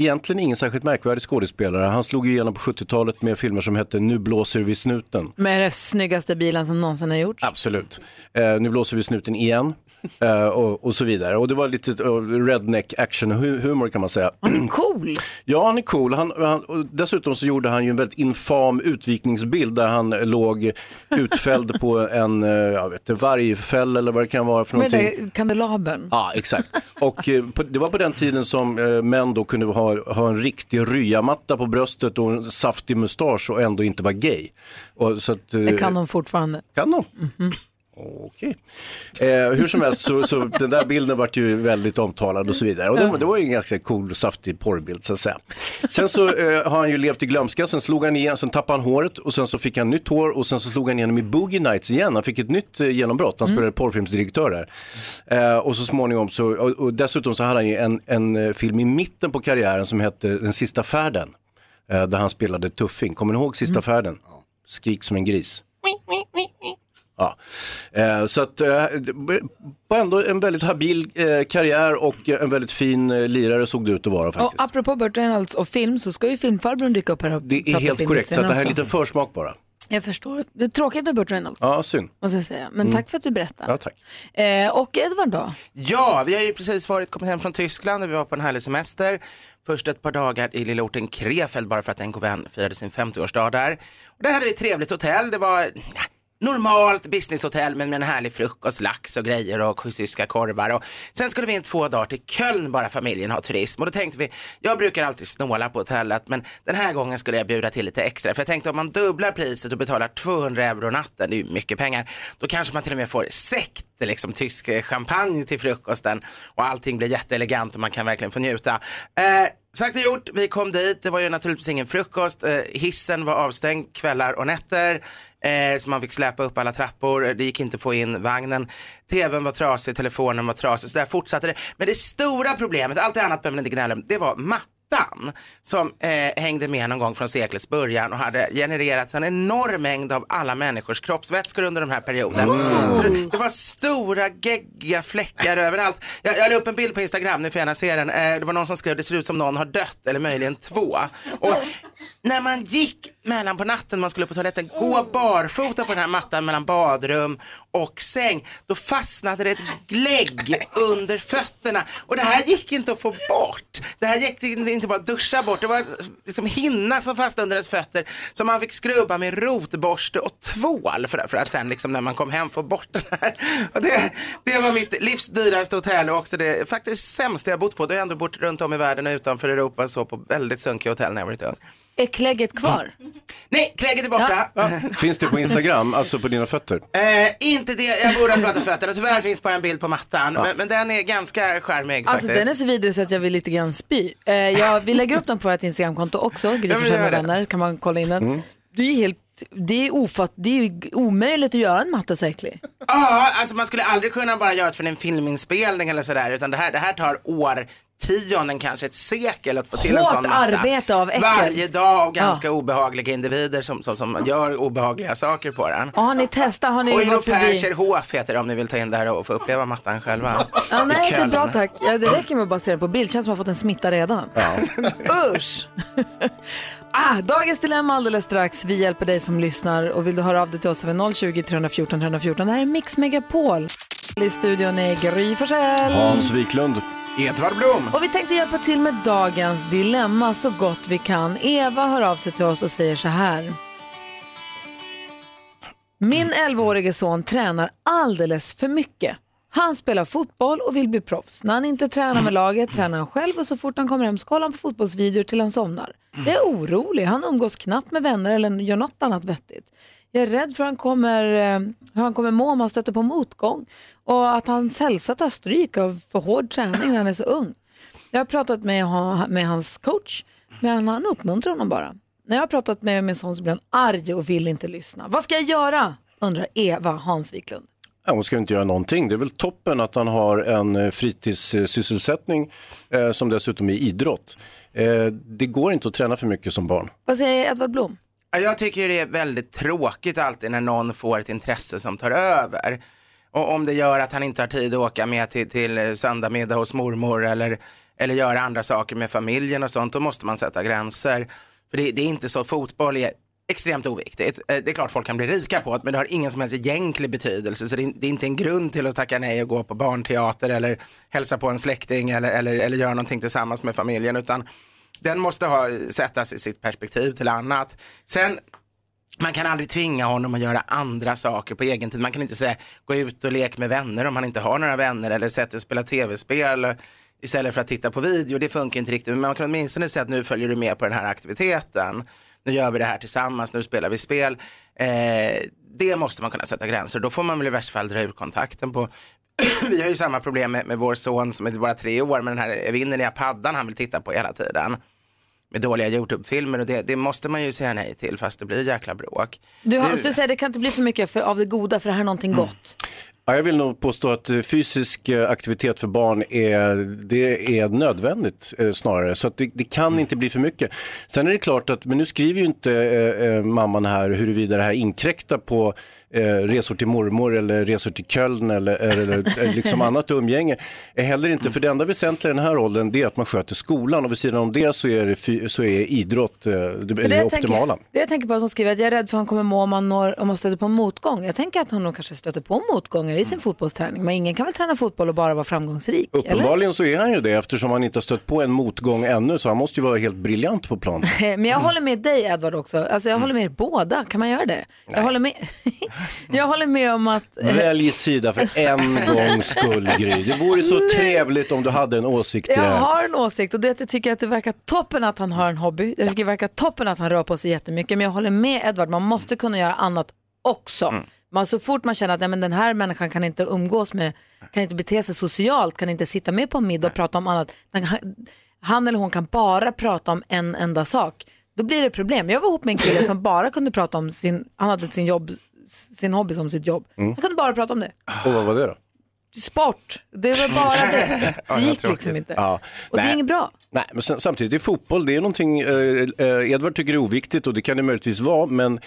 egentligen ingen särskilt märkvärdig skådespelare. Han slog igenom på 70-talet med filmer som hette Nu blåser vi snuten. Med den snyggaste bilen som någonsin har gjorts. Absolut. Eh, nu blåser vi snuten igen eh, och, och så vidare. Och det var lite eh, redneck action hu- humor kan man säga. Cool. Ja, han är cool. Han, han, dessutom så gjorde han ju en väldigt infam utvikningsbild där han låg utfälld på en, eh, jag vet inte, vargfäll eller vad det kan vara för Med någonting. det kandelabern. Ja, exakt. Och eh, på, det var på den tiden som eh, män då kunde ha, ha en riktig ryamatta på bröstet och en saftig mustasch och ändå inte vara gay. Och, så att, eh, Det kan de fortfarande. Kan de? Mhm. Okej. Eh, hur som helst så, så den där bilden vart ju väldigt omtalad och så vidare. Och det, det var ju en ganska cool saftig porrbild så att säga. Sen så eh, har han ju levt i glömska, sen slog han igen, sen tappade han håret och sen så fick han nytt hår och sen så slog han igenom i Boogie Nights igen. Han fick ett nytt eh, genombrott, han spelade porrfilmsdirektör där. Eh, och så småningom så, och, och dessutom så hade han ju en, en eh, film i mitten på karriären som hette Den sista färden. Eh, där han spelade tuffing. Kommer ni ihåg Sista färden? Skrik som en gris. Ja. Eh, så att eh, ändå en väldigt habil eh, karriär och en väldigt fin lirare såg det ut att vara Och faktiskt. apropå Burt Reynolds och film så ska ju filmfarbrorn dyka upp här och Det är helt korrekt, så att det här är en liten försmak bara. Jag förstår. Det är tråkigt med Burt Reynolds, Ja, synd. måste jag säga. Men Mm. tack för att du berättar. Ja, tack. Eh, och Edvard då? Ja, vi har ju precis varit, kommit hem från Tyskland och vi var på en härlig semester. Först ett par dagar i lilla orten Krefeld bara för att en god vän firade sin 50-årsdag där. Och där hade vi ett trevligt hotell. Det var, normalt businesshotell men med en härlig frukost, lax och grejer och tyska korvar. Och sen skulle vi in två dagar till Köln bara familjen har turism. Och då tänkte vi, jag brukar alltid snåla på hotellet men den här gången skulle jag bjuda till lite extra. För jag tänkte om man dubblar priset och betalar 200 euro natten, det är ju mycket pengar, då kanske man till och med får sekt, liksom tysk eh, champagne till frukosten. Och allting blir jätteelegant och man kan verkligen få njuta. Eh, Sagt och gjort, vi kom dit, det var ju naturligtvis ingen frukost, eh, hissen var avstängd kvällar och nätter, eh, så man fick släpa upp alla trappor, det gick inte att få in vagnen, tvn var trasig, telefonen var trasig, så där fortsatte det. Men det stora problemet, allt det annat behöver man inte gnälla om, det var mattan som eh, hängde med någon gång från seklets början och hade genererat en enorm mängd av alla människors kroppsvätskor under den här perioden. Så det, det var stora geggiga fläckar överallt. Jag, jag la upp en bild på Instagram, ni får gärna se den. Eh, det var någon som skrev det ser ut som någon har dött eller möjligen två. Och när man gick mellan på natten, man skulle på toaletten, gå barfota på den här mattan mellan badrum och säng, då fastnade det ett glägg under fötterna. Och det här gick inte att få bort. Det här gick inte inte bara duscha bort, det var liksom hinna som fastnade under ens fötter som man fick skrubba med rotborste och tvål för, för att sen liksom när man kom hem få bort den här. Och det, det var mitt livs dyraste hotell och också det faktiskt sämsta jag bott på. Då har jag ändå bott runt om i världen och utanför Europa så på väldigt sunkiga hotell när jag varit ung. Är klägget kvar? Nej, klägget är borta. Finns det på Instagram, alltså på dina fötter? Eh, inte det, jag borde ha pratat fötterna. Tyvärr finns bara en bild på mattan. Men, men den är ganska charmig Alltså faktiskt. den är så vidrig så att jag vill lite grann spy. Eh, jag, vi lägger upp den på vårt Instagramkonto också, Gry Forssell med vänner, kan man kolla in den. Mm. Det är helt, det är, ofatt, det är ju omöjligt att göra en matta så äcklig. Ja, alltså man skulle aldrig kunna bara göra det för en filminspelning eller sådär, utan det här, det här tar årtionden, kanske ett sekel att få till en Hårt sån matta. arbete av äckel. Varje dag av ganska obehagliga individer som, som, som gör obehagliga saker på den. Och har ni testat, har ni Och varit förbi? Europäischerhof heter det om ni vill ta in det här och få uppleva mattan själva. Ja, nej, det är bra tack. Ja, det räcker med att bara se den på bild. Känns som att man fått en smitta redan. Usch! ah, dagens dilemma alldeles strax. Vi hjälper dig som lyssnar och vill du höra av dig till oss över 020 314 314. Det här är Mix Megapol. I studion är Gry Forssell. Hans Wiklund. Edvard Blom. Och vi tänkte hjälpa till med dagens dilemma så gott vi kan. Eva hör av sig till oss och säger så här. Min 11-årige son tränar alldeles för mycket. Han spelar fotboll och vill bli proffs. När han inte tränar med laget tränar han själv och så fort han kommer hem så kollar han på fotbollsvideor till han somnar. Jag är orolig. Han umgås knappt med vänner eller gör något annat vettigt. Jag är rädd för hur han kommer, eh, hur han kommer må om han stöter på motgång och att hans hälsa tar stryk av för hård träning när han är så ung. Jag har pratat med, med hans coach, men han uppmuntrar honom bara. När jag har pratat med min son så blir han arg och vill inte lyssna. Vad ska jag göra? undrar Eva Hans Wiklund. Ja, hon ska inte göra någonting. Det är väl toppen att han har en eh, fritidssysselsättning eh, som dessutom är idrott. Eh, det går inte att träna för mycket som barn. Vad säger Edvard Blom? Jag tycker det är väldigt tråkigt alltid när någon får ett intresse som tar över. Och om det gör att han inte har tid att åka med till, till söndagsmiddag hos mormor eller, eller göra andra saker med familjen och sånt, då måste man sätta gränser. För det, det är inte så, fotboll är extremt oviktigt. Eh, det är klart folk kan bli rika på det, men det har ingen som helst egentlig betydelse. Så det är, det är inte en grund till att tacka nej och gå på barnteater eller hälsa på en släkting eller, eller, eller göra någonting tillsammans med familjen, utan den måste ha, sättas i sitt perspektiv till annat. Sen man kan aldrig tvinga honom att göra andra saker på egen tid. Man kan inte säga gå ut och lek med vänner om han inte har några vänner eller sätta och spela tv-spel istället för att titta på video. Det funkar inte riktigt. Men man kan åtminstone säga att nu följer du med på den här aktiviteten. Nu gör vi det här tillsammans, nu spelar vi spel. Eh, det måste man kunna sätta gränser. Då får man väl i värsta fall dra ur kontakten på vi har ju samma problem med, med vår son som är bara tre år med den här evinnerliga paddan han vill titta på hela tiden. Med dåliga Youtube-filmer och det, det måste man ju säga nej till fast det blir jäkla bråk. Du, har, Nu- du säger det kan inte bli för mycket för, av det goda för det här är någonting gott. Ja, jag vill nog påstå att eh, fysisk eh, aktivitet för barn är, det är nödvändigt eh, snarare. Så det, det kan inte bli för mycket. Sen är det klart att, men nu skriver ju inte eh, mamman här huruvida det här inkräktar på eh, resor till mormor eller resor till Köln eller, eller liksom annat umgänge. Heller inte, för det enda väsentliga i den här åldern det är att man sköter skolan och vid sidan om det så är, det så är idrott eh, det, det jag optimala. Tänker, det jag tänker på att hon skriver att jag är rädd för att han kommer må om han, når, om han stöter på motgång. Jag tänker att han nog kanske stöter på motgångar i sin fotbollsträning. Men ingen kan väl träna fotboll och bara vara framgångsrik? Eller? Uppenbarligen så är han ju det eftersom han inte har stött på en motgång ännu så han måste ju vara helt briljant på plan. Men jag håller med dig Edvard också. Alltså, jag håller med er båda. Kan man göra det? Jag håller, med... jag håller med om att... Välj sida för en gångs skull Gry. Det vore så trevligt om du hade en åsikt i det Jag har en åsikt och det är att jag tycker att det verkar toppen att han har en hobby. Jag tycker det verkar toppen att han rör på sig jättemycket. Men jag håller med Edvard, man måste kunna göra annat också. Mm. Man, så fort man känner att nej, men den här människan kan inte umgås med, kan inte bete sig socialt, kan inte sitta med på en middag och prata om annat. Han eller hon kan bara prata om en enda sak. Då blir det problem. Jag var ihop med en kille som bara kunde prata om sin, han hade sin, jobb, sin hobby som sitt jobb. Mm. Han kunde bara prata om det. Och vad var det då? Sport, det var bara det. Det gick liksom inte. Ja. Och det är inget bra. Nej, men sen, samtidigt är fotboll, det är någonting eh, eh, Edvard tycker är oviktigt och det kan det möjligtvis vara, men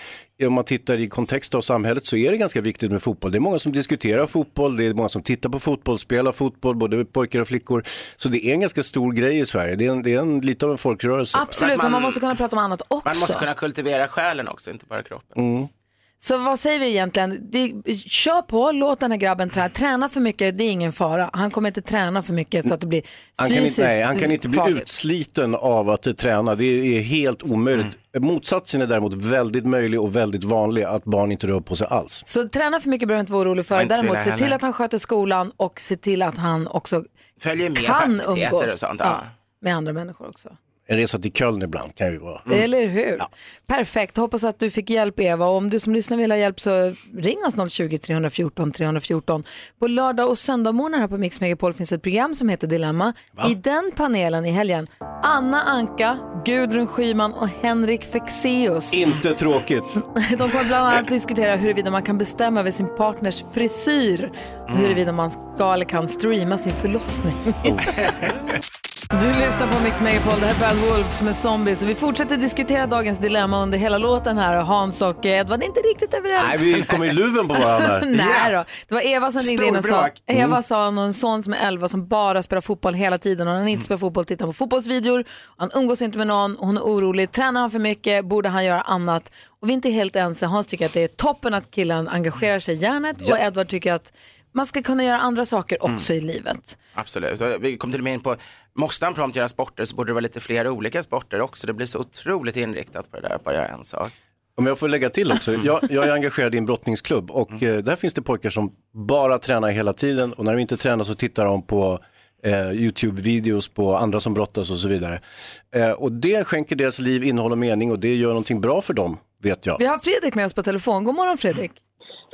om man tittar i kontext av samhället så är det ganska viktigt med fotboll. Det är många som diskuterar fotboll, det är många som tittar på fotboll, spelar fotboll, både pojkar och flickor. Så det är en ganska stor grej i Sverige, det är, en, det är en, lite av en folkrörelse. Absolut, men man måste kunna prata om annat också. Man måste kunna kultivera själen också, inte bara kroppen. Mm. Så vad säger vi egentligen? Det, kör på, låt den här grabben träna. Träna för mycket, det är ingen fara. Han kommer inte träna för mycket så att det blir Han kan, fysiskt inte, nej, han kan inte bli farligt. utsliten av att träna, det är helt omöjligt. Motsatsen är däremot väldigt möjlig och väldigt vanlig, att barn inte rör på sig alls. Så träna för mycket behöver inte vara orolig för. Däremot se till att han sköter skolan och se till att han också Följer med kan umgås och sånt, ja. med andra människor också. En resa till Köln ibland kan ju vara. Eller hur? Perfekt, hoppas att du fick hjälp Eva. Om du som lyssnar vill ha hjälp så ring oss 020 314 314. På lördag och söndagmorgnar här på Mix Megapol finns ett program som heter Dilemma. I den panelen i helgen, Anna Anka, Gudrun Schyman och Henrik Fexeus. Inte tråkigt. De kommer bland annat diskutera huruvida man kan bestämma över sin partners frisyr och huruvida man ska eller kan streama sin förlossning. Du lyssnar på Mix Megapol, det här är Bad Wolf som är zombie. Så vi fortsätter diskutera dagens dilemma under hela låten här. Och Hans och Edvard är inte riktigt överens. Nej, vi kommer i luven på varandra. Nej då. Det var Eva som ringde in och sa, Storbråk. Mm. Eva sa han har en son som är 11 som bara spelar fotboll hela tiden. Och när han inte spelar fotboll tittar han på fotbollsvideor. Han umgås inte med någon och hon är orolig. Tränar han för mycket? Borde han göra annat? Och vi är inte helt ense. Hans tycker att det är toppen att killen engagerar sig i hjärnet och Edvard tycker att man ska kunna göra andra saker också i livet. Absolut, och vi kom till och med in på, måste han prompt göra sporter så borde det vara lite fler olika sporter också. Det blir så otroligt inriktat på det där att bara göra en sak. Om jag får lägga till också, jag, jag är engagerad i en brottningsklubb och eh, där finns det pojkar som bara tränar hela tiden och när de inte tränar så tittar de på eh, YouTube-videos på andra som brottas och så vidare. Eh, och det skänker deras liv innehåll och mening och det gör någonting bra för dem, vet jag. Vi har Fredrik med oss på telefon. God morgon Fredrik.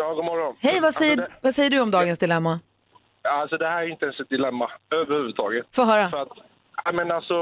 Ja, god morgon. Hej, vad säger, Alltså det, vad säger du om dagens dilemma? alltså det här är inte ens ett dilemma överhuvudtaget. Få höra. För att, ja, men alltså,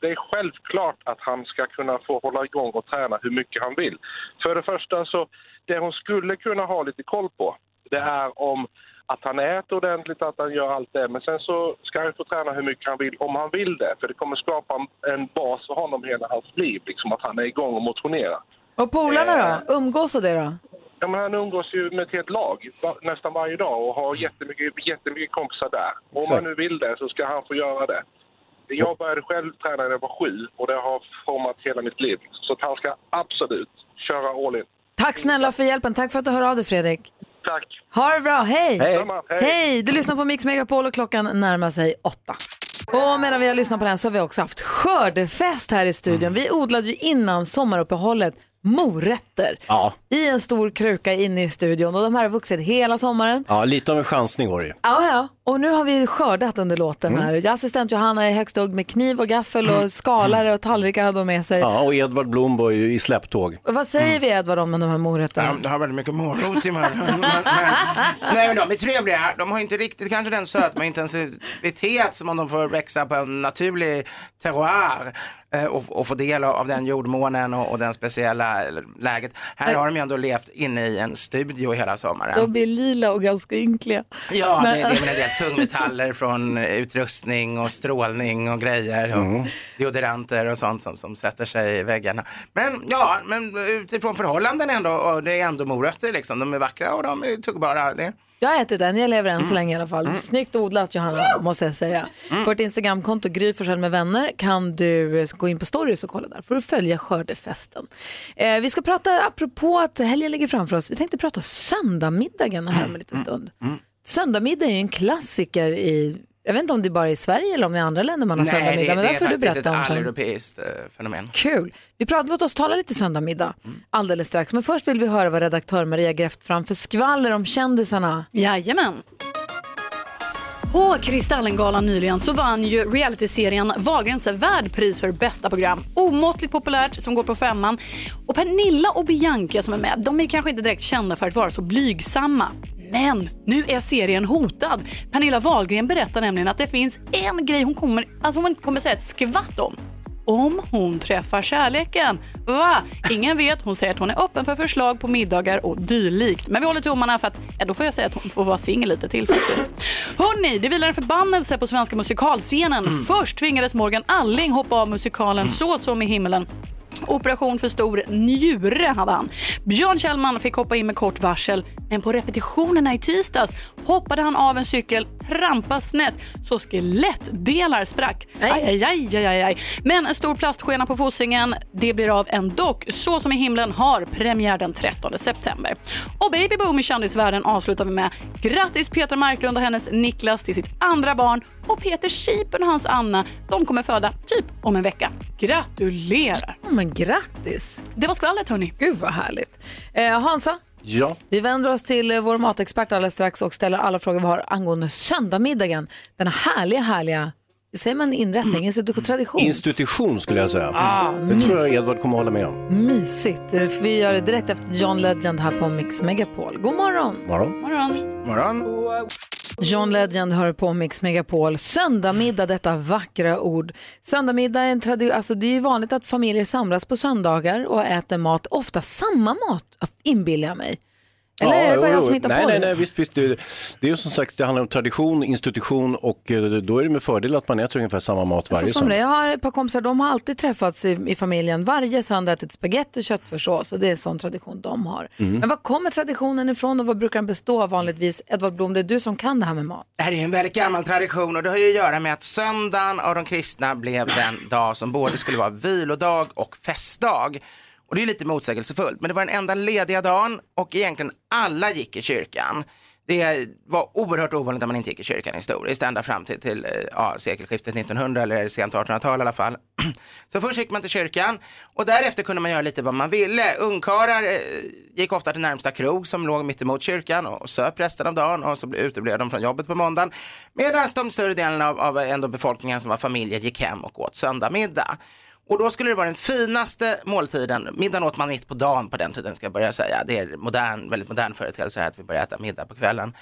det är självklart att han ska kunna få hålla igång och träna hur mycket han vill. För det första så, det hon skulle kunna ha lite koll på, det är om att han äter ordentligt, att han gör allt det. Men sen så ska han få träna hur mycket han vill, om han vill det. För det kommer skapa en, bas för honom hela hans liv, liksom att han är igång och motionerar. Och polarna då? Umgås och det då? Ja, men han umgås ju med ett helt lag nästan varje dag och har jättemycket, jättemycket kompisar där. Och om Exakt. han nu vill det så ska han få göra det. Jag började själv träna när jag var sju och det har format hela mitt liv. Så att han ska absolut köra all in. Tack snälla för hjälpen. Tack för att du hör av dig Fredrik. Tack. Ha det bra. Hej! Hej. Hej. Hej! Du lyssnar på Mix Megapol och klockan närmar sig åtta. Och medan vi har lyssnat på den så har vi också haft skördefest här i studion. Vi odlade ju innan sommaruppehållet morötter Ja. i en stor kruka inne i studion och de här har vuxit hela sommaren. ja, lite av en chansning var det ju. Ja, ja. Och nu har vi skördat under låten Mm. här. Assistent Johanna är högst upp med kniv och gaffel och skalare och tallrikar hade de med sig. Ja, och Edvard Blom var ju i släpptåg. Och vad säger vi Edvard om de här morötterna? De, de har väldigt mycket morot i. Men- men- Nej men de är trevliga. De har inte riktigt kanske den sötma intensivitet som om de får växa på en naturlig terroir och, och få del av, den jordmånen och, och den speciella läget. Här har de ju ändå levt inne i en studio hela sommaren. De blir lila och ganska ynkliga. Ja, det, det är en del tungmetaller från utrustning och strålning och grejer och deodoranter och sånt som, som sätter sig i väggarna. Men ja, men utifrån förhållanden ändå och det är ändå morötter liksom. De är vackra och de är tuggbara. Det, Jag har ätit den, jag lever än så Mm. länge i alla fall. Mm. Snyggt odlat Johanna, måste jag säga. Mm. På vårt Instagramkonto, Gry Forssell med vänner, kan du eh, gå in på stories och kolla där. får du följa skördefesten. Eh, vi ska prata, apropå att helgen ligger framför oss, vi tänkte prata söndagmiddagen här om en liten stund. Mm. Söndagmiddag är ju en klassiker i, jag vet inte om det är bara i Sverige eller om det är andra länder man har Nej, det, söndagmiddag. Men det där är får du faktiskt ett berätta om sen. alleuropeiskt eh, fenomen. Kul. Vi pratar, låt oss tala lite söndagmiddag alldeles strax. Men först vill vi höra vad redaktör Maria grävt fram för skvaller om kändisarna. Jajamän. På Kristallengalan nyligen så vann ju realityserien Wahlgrens värdpris för bästa program. Omåttligt populärt som går på femman. Och Pernilla och Bianca som är med, de är kanske inte direkt kända för att vara så blygsamma. Men nu är serien hotad. Pernilla Wahlgren berättar nämligen att det finns en grej hon kommer, alltså hon inte kommer säga ett skvatt om. Om hon träffar kärleken. Va? Ingen vet. Hon säger att hon är öppen för förslag på middagar och dylikt. Men vi håller tummarna för att, ja, då får jag säga att hon får vara singel lite till faktiskt. Hörrni, det vilar en förbannelse på svenska musikalscenen. Först tvingades Morgan Alling hoppa av musikalen Så som i himmelen. Operation för stor njure hade han. Björn Kjellman fick hoppa in med kort varsel, men på repetitionerna i tisdags hoppade han av en cykel, trampade snett så skelettdelar sprack. Aj, aj, aj, aj, aj. Men en stor plastskena på Fosingen, det blir av ändå. Så som i himlen har premiär den 13 september. Och Baby Boom i kändisvärlden avslutar vi med. Grattis Petra Marklund och hennes Niklas till sitt andra barn och Peter Schiepen och hans Anna, de kommer föda typ om en vecka. Gratulerar! Men grattis! Det var skvallret hörni. Gud vad härligt. Eh, Hansa, Ja. vi vänder oss till eh, vår matexpert alldeles strax och ställer alla frågor vi har angående söndagmiddagen. Den härliga, härliga, säger man inrättning, institution, tradition? Institution skulle jag säga. Ah, det tror jag. Edvard kommer hålla med om. Mysigt. Eh, för Vi gör det direkt efter John Legend här på Mix Megapol. God morgon! Morgon. Morgon. Morgon. John Legend hör på Mix Megapol. Söndagmiddag, detta vackra ord. Söndagmiddag är en tradi- alltså det är ju vanligt att familjer samlas på söndagar och äter mat, ofta samma mat, inbillar jag mig. Eller är det bara jag som hittar nej, på nej, det? nej, visst, visst. Det, det är ju som sagt, det handlar om tradition, institution och eh, då är det med fördel att man äter ungefär samma mat varje söndag. jag har ett par kompisar, de har alltid träffats i, i familjen. Varje söndag ätit spagetti och köttfärssås och det är en sån tradition de har. Mm. Men var kommer traditionen ifrån och vad brukar den bestå av vanligtvis? Edvard Blom, det är du som kan det här med mat. Det här är ju en väldigt gammal tradition och det har ju att göra med att söndagen av de kristna blev den dag som både skulle vara vilodag och festdag. Och det är lite motsägelsefullt, men det var den enda lediga dagen och egentligen alla gick i kyrkan. Det var oerhört ovanligt att man inte gick i kyrkan historiskt, ända fram till, till eh, ja, sekelskiftet 1900 eller sent 1800-tal i alla fall. Så först gick man till kyrkan och därefter kunde man göra lite vad man ville. Ungkarlar eh, gick ofta till närmsta krog som låg mitt emot kyrkan och söp resten av dagen och så uteblev de från jobbet på måndagen. Medan de större delen av, av ändå befolkningen som var familjer gick hem och åt söndagmiddag. Och då skulle det vara den finaste måltiden. Middagen åt man mitt på dagen på den tiden ska jag börja säga. Det är modern, väldigt modern företeelse här att vi börjar äta middag på kvällen.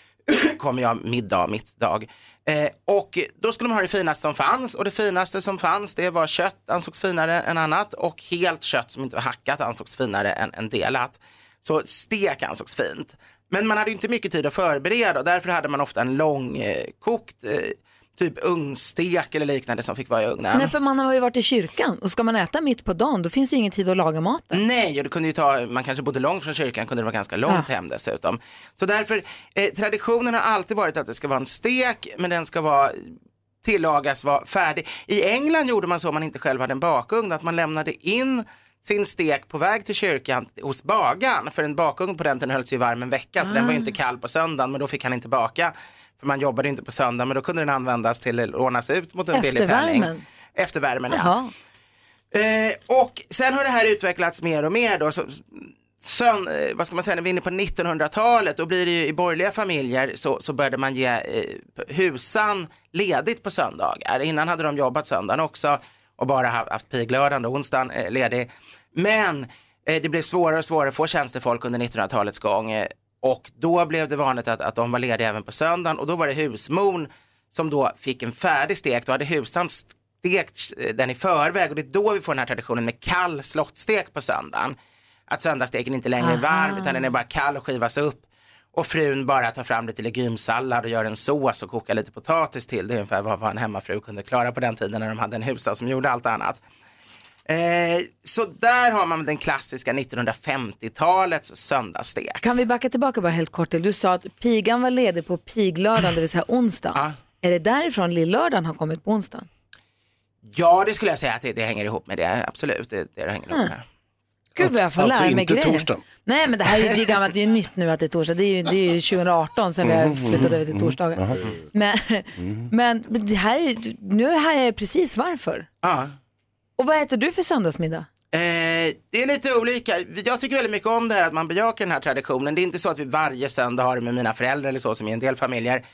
kommer jag middag, mitt dag. Eh, och då skulle man ha det finaste som fanns och det finaste som fanns det var kött ansågs finare än annat och helt kött som inte var hackat ansågs finare än, än delat. Så stek ansågs fint. Men man hade ju inte mycket tid att förbereda och därför hade man ofta en långkokt. eh, eh, typ ugnstek eller liknande som fick vara i ugnen. Nej, för man har ju varit i kyrkan och ska man äta mitt på dagen då finns det ju ingen tid att laga maten. Nej, och det kunde ju ta, man kanske bodde långt från kyrkan, kunde det vara ganska långt Ja. hem dessutom. Så därför, eh, traditionen har alltid varit att det ska vara en stek, men den ska vara tillagas, vara färdig. I England gjorde man så om man inte själv hade en bakugn, att man lämnade in sin stek på väg till kyrkan hos bagaren, för en bakugn på den tiden hölls ju varm en vecka, så den var ju Ah. inte kall på söndagen, men då fick han inte baka. För man jobbade inte på söndag, men då kunde den användas till att lånas ut mot en billig penning. Eftervärmen. Eftervärmen, ja. Eh, och sen har det här utvecklats mer och mer då. Så, sön, eh, vad ska man säga, när vi är inne på 1900-talet, då blir det ju i borgerliga familjer så, så började man ge eh, husan ledigt på söndagar. Innan hade de jobbat söndagen också och bara haft, haft piglördagen och onsdagen eh, ledig. Men eh, det blev svårare och svårare att få tjänstefolk under 1900-talets gång eh, och då blev det vanligt att, att de var lediga även på söndagen och då var det husmon som då fick en färdig stek. Då hade husan stekt eh, den i förväg och det är då vi får den här traditionen med kall slottstek på söndagen. Att söndagssteken inte längre är varm Aha. utan den är bara kall och skivas upp. Och frun bara tar fram lite legumsallad och gör en sås och kokar lite potatis till. Det är ungefär vad en hemmafru kunde klara på den tiden när de hade en husa som gjorde allt annat. Eh, så där har man den klassiska 1950-talets söndagsstek. Kan vi backa tillbaka bara helt kort till? Du sa att pigan var ledig på piglördagen, det vill säga onsdagen. Är det därifrån lillördagen har kommit på onsdagen? Ja, det skulle jag säga att det, det hänger ihop med det, absolut. Det, det hänger ihop med. Gud vad jag får Alltså lära mig grejer. torsdagen. Nej men det här är, är gammalt, det är nytt nu att det är torsdag. Det är ju, det är ju 2018 sen vi har Mhm, flyttat över till torsdagar. Jaha. Men, men, det här är, nu har jag precis varför. Ja. Och vad äter du för söndagsmiddag? Eh, det är lite olika. Jag tycker väldigt mycket om det här att man bejakar den här traditionen. Det är inte så att vi varje söndag har det med mina föräldrar eller så som i en del familjer.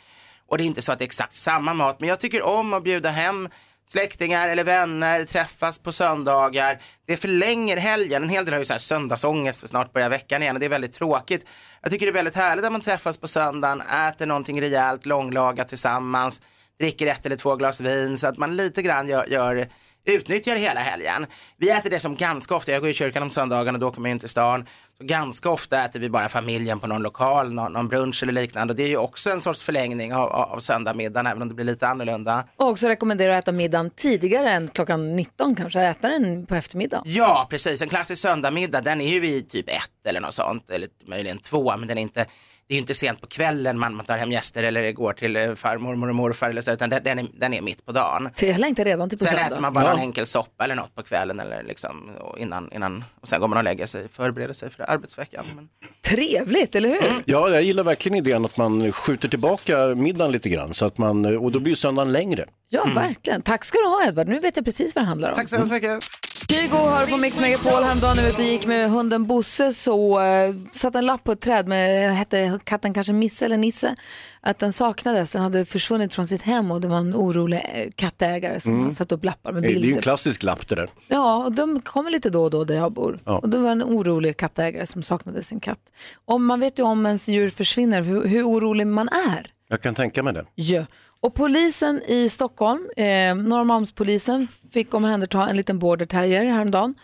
Och det är inte så att det är exakt samma mat. Men jag tycker om att bjuda hem släktingar eller vänner, träffas på söndagar. Det förlänger helgen. En hel del har ju så här söndagsångest för snart börjar veckan igen och det är väldigt tråkigt. Jag tycker det är väldigt härligt att man träffas på söndagen, äter någonting rejält, långlagat tillsammans, dricker ett eller två glas vin så att man lite grann gör, gör utnyttjar hela helgen. Vi äter det som ganska ofta, jag går i kyrkan om söndagarna, då kommer jag inte till stan. Så ganska ofta äter vi bara familjen på någon lokal, någon, någon brunch eller liknande. Och det är ju också en sorts förlängning av, av, söndagmiddagen, även om det blir lite annorlunda. Och också rekommenderar att äta middagen tidigare än klockan 19 kanske, äta den på eftermiddagen. Ja, precis. En klassisk söndagmiddag, den är ju vid typ ett eller något sånt, eller möjligen två, men den är inte det är inte sent på kvällen man man tar hem gäster eller går till eh, farmor och morfar eller så, utan den, den, är, den är mitt på dagen. Så jag längtar redan till på Sen söndag. äter man bara Ja. en enkel soppa eller något på kvällen eller liksom och innan, innan och sen går man och lägger sig, förbereder sig för arbetsveckan. Men... Trevligt, eller hur? Ja, jag gillar verkligen idén att man skjuter tillbaka middagen lite grann så att man, och då blir ju söndagen längre. Ja, verkligen. Tack ska du ha Edvard. Nu vet jag precis vad det handlar om. Tack så hemskt mycket. Kygo hör på Mix Megapol häromdagen när vi ute och gick med hunden Bosse så uh, satt en lapp på ett träd med, hette katten kanske Misse eller Nisse, att den saknades, den hade försvunnit från sitt hem och det var en orolig eh, kattägare som Mm. satt upp lappar med Det är ju bilder. en klassisk lapp det där. Ja, och de kommer lite då och då där jag bor. Ja. Och det var en orolig kattägare som saknade sin katt. Och man vet ju om ens djur försvinner, hur, hur orolig man är. Jag kan tänka mig det. Ja. Och polisen i Stockholm, eh, Norrmalmspolisen, fick omhänderta en liten border terrier häromdagen.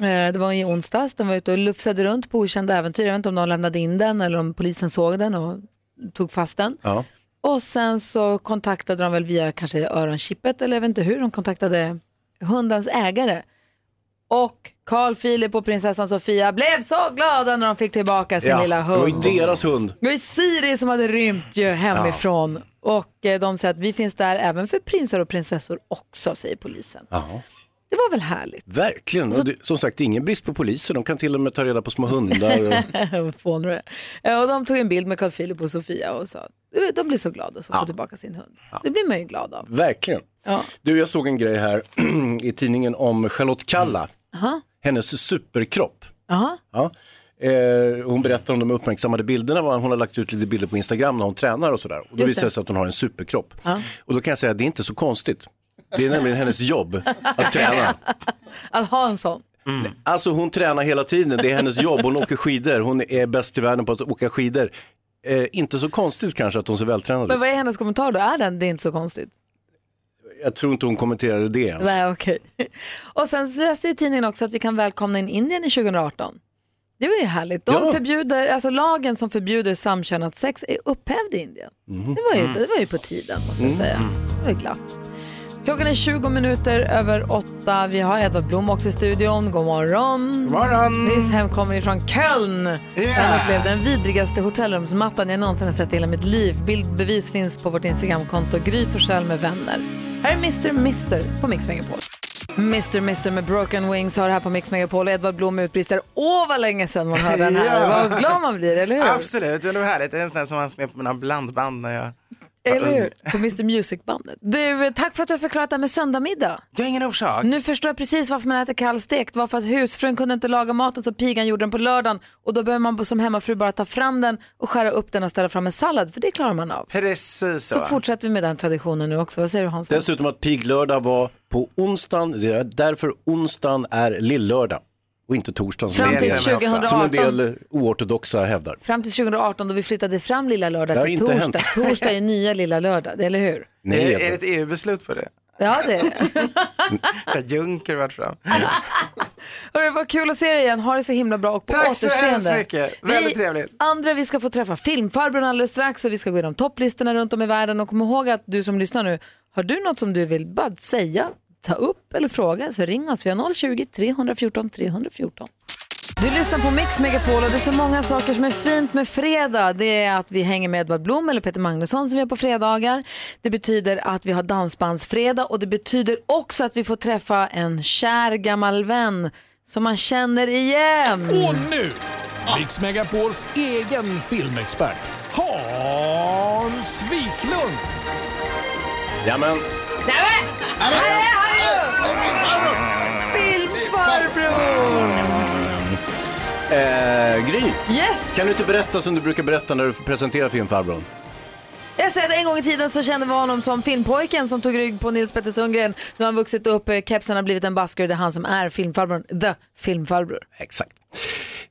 Eh, det var i onsdags, den var ute och lufsade runt på okända äventyr. Jag vet inte om de lämnade in den eller om polisen såg den och tog fast den. Ja. Och sen så kontaktade de väl via kanske öronchippet eller jag vet inte hur, de kontaktade hundens ägare. Och Carl Philip och prinsessan Sofia blev så glada när de fick tillbaka sin lilla det var hund. ju deras hund. Det var ju Siri som hade rymt ju hemifrån. Och eh, de säger att vi finns där även för prinsar och prinsessor också, säger polisen. Ja. Det var väl härligt? Verkligen. Och det, som sagt, ingen brist på poliser. De kan till och med ta reda på små hundar. Och... Vad fånig du är. Eh, Och de tog en bild med Carl Philip och Sofia och sa att de blir så glada som Ja. får tillbaka sin hund. Det blir man ju glad av. Verkligen. Ja. Du, jag såg en grej här i tidningen om Charlotte Kalla. Aha. Hennes superkropp. Aha. Ja. Eh, hon berättar om de uppmärksammade bilderna. Hon har lagt ut lite bilder på Instagram när hon tränar och sådär. Och då visar det. sig att hon har en superkropp. Ja. Och då kan jag säga att det är inte så konstigt. Det är nämligen hennes jobb att träna. Att ha en sån. Alltså hon tränar hela tiden, det är hennes jobb. Hon åker skidor, hon är bäst i världen på att åka skidor. Eh, inte så konstigt kanske att hon ser vältränad Men ut. vad är hennes kommentar då? Är den, det är inte så konstigt? Jag tror inte hon kommenterade det ens. Nej, okej. Och sen läste i tidningen också att vi kan välkomna in Indien i 2018. Det var ju härligt. De Ja. förbjuder, alltså lagen som förbjuder samkönat sex är upphävd i Indien. Mhm. Det, var ju, det var ju på tiden måste jag säga. Det var ju glatt. Klockan är 20 minuter över åtta. Vi har Edvard Blom också i studion. God morgon. God morgon. Nyss hemkommen ifrån Köln. Där han upplevde den vidrigaste hotellrumsmattan jag någonsin har sett i hela mitt liv. Bildbevis finns på vårt Instagramkonto Gry Forssell med vänner. Här är Mr. Mister på Mix Megapol. Mr. Mister med Broken Wings har här på Mix Megapol. Edvard Blom utbrister. Åh vad länge sedan man hörde den här. Ja. Vad glad man blir, eller hur? Absolut, det var härligt. Det är en sån där som var med på mina blandband när jag Eller hur? På Mr Music-bandet. Du, tack för att du har förklarat det här med söndagmiddag. Jag har ingen orsak. Nu förstår jag precis varför man äter kallstekt. Det var för att husfrun kunde inte laga maten så pigan gjorde den på lördagen. Och då behöver man som hemmafru bara ta fram den och skära upp den och ställa fram en sallad. För det klarar man av. Precis Så fortsätter vi med den traditionen nu också. Vad säger du Hans? Dessutom att piglördag var på onsdagen, det är därför onsdagen är lillördag och inte torsdagen som, Fram till en del- 2018. som en del oortodoxa hävdar. Fram till 2018 då vi flyttade fram lilla lördag har till inte torsdag. hänt. Torsdag är nya lilla lördag, eller hur? Nej, är, är det ett EU-beslut på det? Ja, det är det. Där Juncker varit fram. Hörru, vad kul att se dig igen. Ha det så himla bra och på Tack så återseende. hemskt mycket. Väldigt vi trevligt. andra, vi ska få träffa filmfarbrorn alldeles strax och vi ska gå igenom topplistorna runt om i världen och kom ihåg att du som lyssnar nu, har du något som du vill bara säga ta upp eller fråga så ring oss. Vi har 020-314 314. Du lyssnar på Mix Megapol och det är så många saker som är fint med fredag. Det är att vi hänger med Edvard Blom eller Peter Magnusson som vi är på fredagar. Det betyder att vi har dansbandsfredag och det betyder också att vi får träffa en kär gammal vän som man känner igen. Och nu, Mix Megapols egen filmexpert, Hans Wiklund. Jamen, Nämen! Här eh, Gry, Yes! kan du inte berätta som du brukar berätta när du presenterar filmfarbrorn? Jag säger att en gång i tiden så kände vi honom som filmpojken som tog rygg på Nils Petter Sundgren. Nu har han vuxit upp, eh, kepsen har blivit en basker. Det är han som är filmfarbrorn, the filmfarbror. Exakt.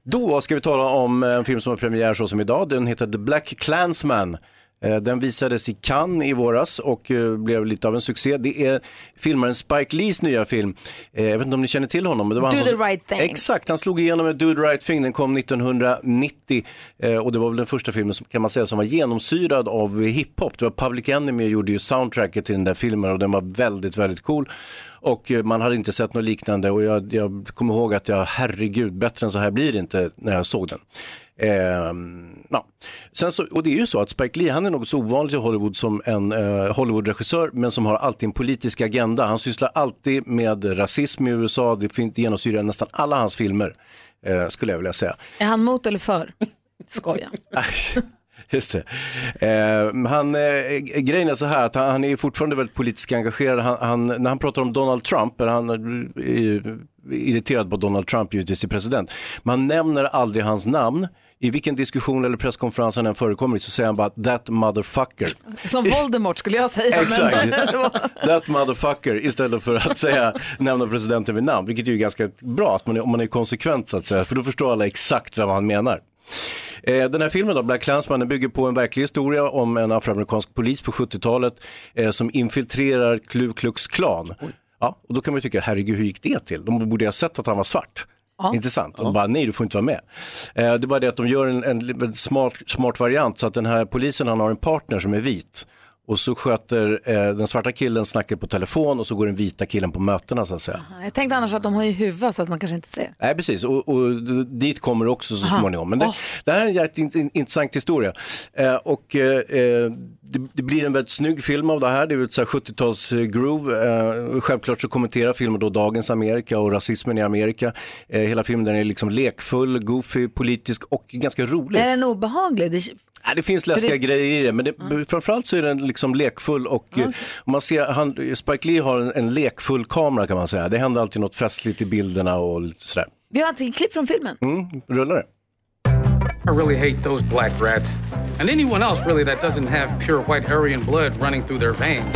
Då ska vi tala om en film som har premiär så som idag. Den heter The Black Klansman. Eh, Den visades i Cannes i våras och eh, blev lite av en succé. Det är filmaren Spike Lees nya film. Eh, Jag vet inte om ni känner till honom. Men det var Do han the som... right thing. Exakt, han slog igenom med Do the right thing. Den kom 1990 eh, och det var väl den första filmen som kan man säga som var genomsyrad av hiphop. Det var Public Enemy gjorde ju soundtracket till den där filmen och den var väldigt, väldigt cool. Och man hade inte sett något liknande och jag, jag kommer ihåg att jag, herregud, bättre än så här blir det inte när jag såg den. Ehm, ja. Sen så, och det är ju så att Spike Lee han är något så ovanligt i Hollywood som en eh, Hollywood-regissör men som har alltid en politisk agenda. Han sysslar alltid med rasism i USA, det det genomsyrar nästan alla hans filmer eh, skulle jag vilja säga. Är han mot eller för? Skoja. Just det. Eh, han, eh, grejen är så här att han, han är fortfarande väldigt politiskt engagerad. Han, han, när han pratar om Donald Trump, eller han ju irriterad på Donald Trump givetvis i president, man nämner aldrig hans namn. I vilken diskussion eller presskonferens han än förekommer så säger han bara that motherfucker. Som Voldemort skulle jag säga. Exakt. That motherfucker istället för att säga nämna presidenten vid namn, vilket är ju ganska bra att man är, om man är konsekvent så att säga, för då förstår alla exakt vem han menar. Eh, Den här filmen då, Black Klansman, den bygger på en verklig historia om en afroamerikansk polis på 70-talet eh, som infiltrerar Ku Klux Klan. Ja, och då kan man ju tycka, herregud hur gick det till? De borde ha sett att han var svart. Intressant. De bara, nej du får inte vara med. Eh, det är bara det att de gör en, en, en smart, smart variant så att den här polisen han har en partner som är vit. Och så sköter eh, den svarta killen snacket på telefon och så går den vita killen på mötena så att säga. Jag tänkte annars att de har ju huvud så att man kanske inte ser. Nej, precis. Och, och dit kommer det också så Aha. småningom. Men det, Åh. det här är en jätte int- intressant historia. Eh, och eh, eh, det, det blir en väldigt snygg film av det här. Det är ett så här 70-tals eh, groove. Eh, självklart så kommenterar filmen då dagens Amerika och rasismen i Amerika. Hela filmen den är liksom lekfull, goofy, politisk och ganska rolig. Är den obehaglig? Ja, det finns läskiga det- grejer i det, men det, framförallt så är den liksom lekfull och eh, man ser, han, Spike Lee har en, en lekfull kamera kan man säga. Det händer alltid något festligt i bilderna och lite sådär. vi har ett klipp från filmen. Mm, rullar det? I really hate those black rats. And anyone else, really, that doesn't have pure white Aryan blood running through their veins.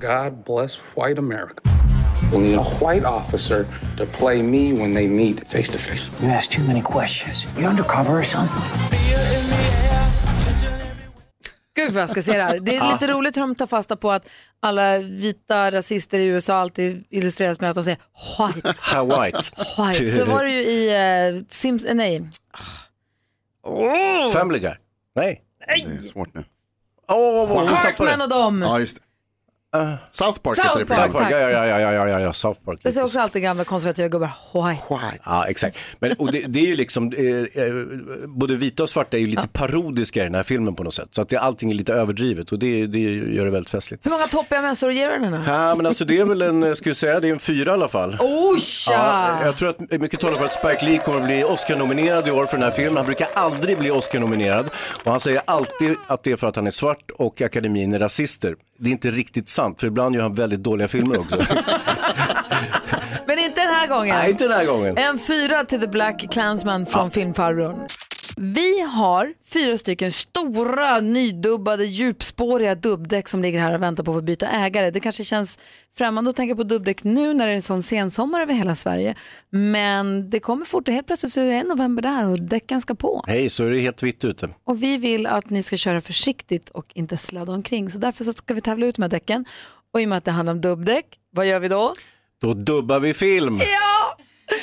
God bless white America. We need a white officer to play me when they meet face to face. You ask too many questions. You undercover or something? Gud vad jag ska se det här. Det är lite roligt hur de tar fasta på att alla vita rasister i USA alltid illustreras med att de säger white. White. White. Så var det ju i uh, Sims, eh, nej. Family Guy? Nej. Det är svårt nu. Åh, oh, oh, Cartman och dem. Ja, just det. South Park South heter det Park, South Park, ja, ja, ja, ja, ja, ja, ja, South Park. Det ser också alltid gamla konservativa gubbar white. Ja, exakt. Men, och det, det är ju liksom, eh, eh, både vita och svarta är ju lite parodiska i den här filmen på något sätt. Så att det, allting är lite överdrivet och det, det gör det väldigt festligt. Hur många toppiga mössor ger du den här? Ja, men alltså det är väl en, jag skulle säga, det är en fyra i alla fall. Oh, Ja, jag tror att mycket talar för att Spike Lee kommer att bli Oscar-nominerad i år för den här filmen. Han brukar aldrig bli Oscar-nominerad och han säger alltid att det är för att han är svart och akademin är rasister. Det är inte riktigt sant, för ibland gör han väldigt dåliga filmer också. Men inte den här gången. Nej, inte den här gången. En fyra till The Black Klansman från filmfarbrorn. Vi har fyra stycken stora, nydubbade, djupspåriga dubbdäck som ligger här och väntar på att få byta ägare. Det kanske känns främmande att tänka på dubbdäck nu när det är en sån sensommar över hela Sverige. Men det kommer fort och helt plötsligt så är det november där och däcken ska på. Hej, så är det helt vitt ute. Och vi vill att ni ska köra försiktigt och inte sladda omkring. Så därför så ska vi tävla ut med däcken. Och i och med att det handlar om dubbdäck, vad gör vi då? Då dubbar vi film. Ja!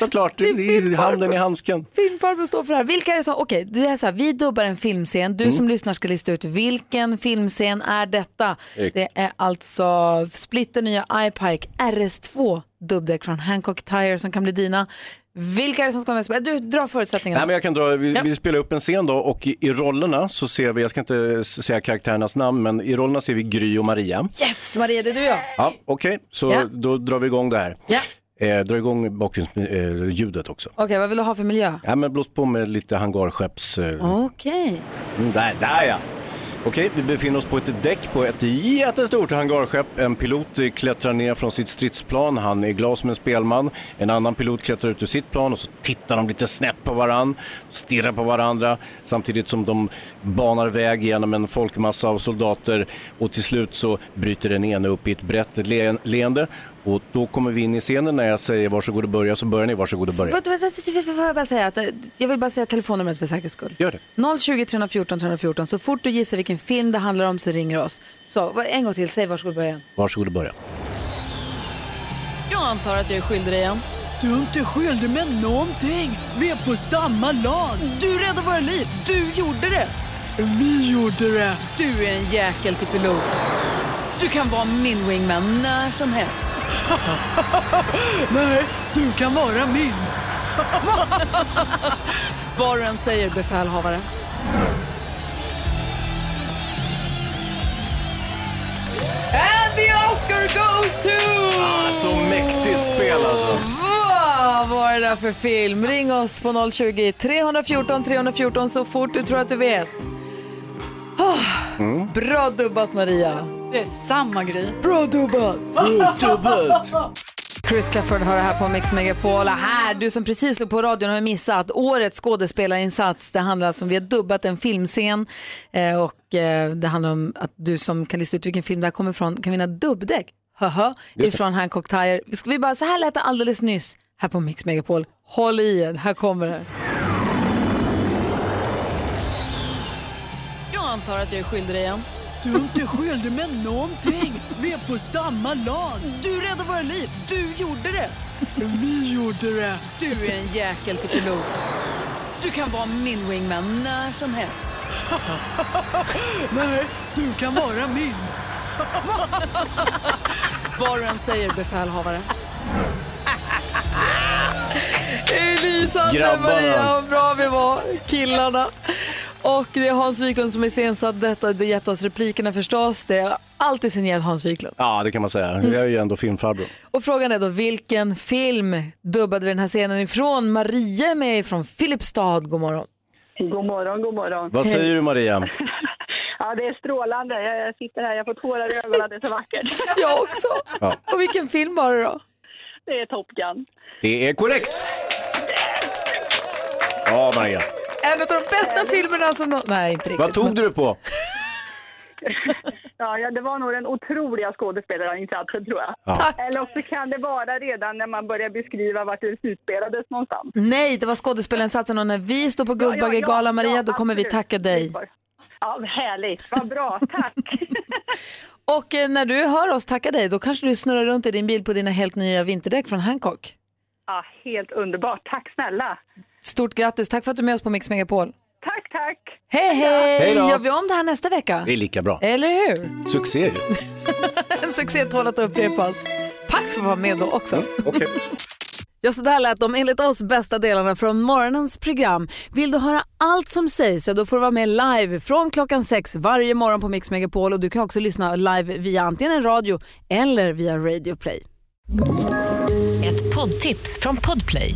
Såklart, det är handen i handsken. Filmfarbror står för det här. Vilka är det som, okej, det är så här, vi dubbar en filmscen. Du Mm. som lyssnar ska lista ut vilken filmscen är detta. Erik. Det är alltså splitter nya iPike RS2 dubbdäck från Hancock Tire som kan bli dina. Vilka är det som ska vara med? Du drar förutsättningarna. Nej, men jag kan dra, vi, Ja. vi spelar upp en scen då och i, i rollerna så ser vi, jag ska inte säga karaktärernas namn, men i rollerna ser vi Gry och Maria. Yes, Maria, det är du och jag. Ja, Okej, så Ja. då drar vi igång det här. Ja. Eh, drar igång bakgrundsljudet eh, också. Okej, vad vill du ha för miljö? Ja, men blås på med lite hangarskepps... Eh, Okej. mm, där, där ja! Okej, vi befinner oss på ett däck på ett jättestort hangarskepp. En pilot klättrar ner från sitt stridsplan. Han är glad som en spelman. En annan pilot klättrar ut ur sitt plan och så tittar de lite snett på varann, stirrar på varandra samtidigt som de banar väg genom en folkmassa av soldater och till slut så bryter den ene upp i ett brett le- leende och då kommer vi in i scenen när jag säger varsågod och börja så börjar ni varsågod och börja. Får jag bara säga att eh, jag vill bara säga telefonnumret för säkerhets skull. Gör det. 020 314 314. Så fort du gissar vilken film det handlar om så ringer oss. Så en gång till, säg varsågod börja. Varsågod och börja. Jag antar att jag är skyldig dig igen. Du är inte skyldig med någonting. Vi är på samma lag. Du räddade våra liv. Du gjorde det. Vi gjorde det. Du är en jäkel till pilot. Du kan vara min wingman när som helst. Nej, du kan vara min. Vad du än säger, befälhavare. And the Oscar goes to... Ah, så mäktigt spel alltså. Vad var det där för film? Ring oss på 020 314 314 så fort du tror att du vet. Mm. Bra dubbat Maria. Det är samma grej. Bra dubbat. Bra dubbat. Chris Clafford hör det här på Mix Megapol. Här, du som precis slog på radion har missat årets skådespelarinsats. Det handlar alltså om, vi har dubbat en filmscen eh, och eh, det handlar om att du som kan lista ut vilken film det här kommer ifrån kan vinna dubbdäck. Haha, ifrån Hancock Tire. Ska vi bara, så här lät det alldeles nyss här på Mix Megapol. Håll i er, här kommer det. Jag antar att jag är skyldig dig igen. Du är inte skyldig med någonting. Vi är på samma lag. Du räddade våra liv. Du gjorde det. Vi gjorde det. Du är en jäkel till pilot. Du kan vara min wingman när som helst. Nej, du kan vara min. Vad du än säger, befälhavare. Lysande. Maria, vad bra vi var, killarna. Och det är Hans Wiklund som är iscensatt detta. Det gett oss replikerna förstås. Det är alltid signerat Hans Wiklund. Ja, det kan man säga. Jag är ju ändå filmfarbror. Och frågan är då vilken film dubbade vi den här scenen ifrån? Maria med från Filipstad. God morgon. God morgon, god morgon. Vad säger du Maria? Ja, det är strålande. Jag jag sitter här, jag får tårar i ögonen, det är så vackert. Jag också. Ja. Och vilken film var det då? Det är Top Gun. Det är korrekt. Ja, Maria. En av de bästa filmerna som... nå- Nej, inte riktigt. Vad tog du det på? Ja, det var nog den otroliga skådespelarinsatsen tror jag. Ja. Eller också kan det vara redan när man börjar beskriva vart det utspelades någonstans. Nej, det var skådespelarinsatsen och när vi står på Guldbaggegalan, ja, Maria, ja, då kommer vi tacka dig. Ja, härligt. Vad bra. Tack. Och eh, när du hör oss tacka dig, då kanske du snurrar runt i din bil på dina helt nya vinterdäck från Hancock. Ja, helt underbart. Tack snälla. Stort grattis, tack för att du är med oss på Mix Megapol. Tack, tack. Hej, hej! Hej då. Gör vi om det här nästa vecka? Det är lika bra. Eller hur? Succé ju. En succé tål att upprepas. Pax får vara med då också. Okej. Ja, så där lät de enligt oss bästa delarna från morgonens program. Vill du höra allt som sägs så då får du vara med live från klockan sex varje morgon på Mix Megapol och du kan också lyssna live via antingen en radio eller via Radio Play. Ett poddtips från Podplay.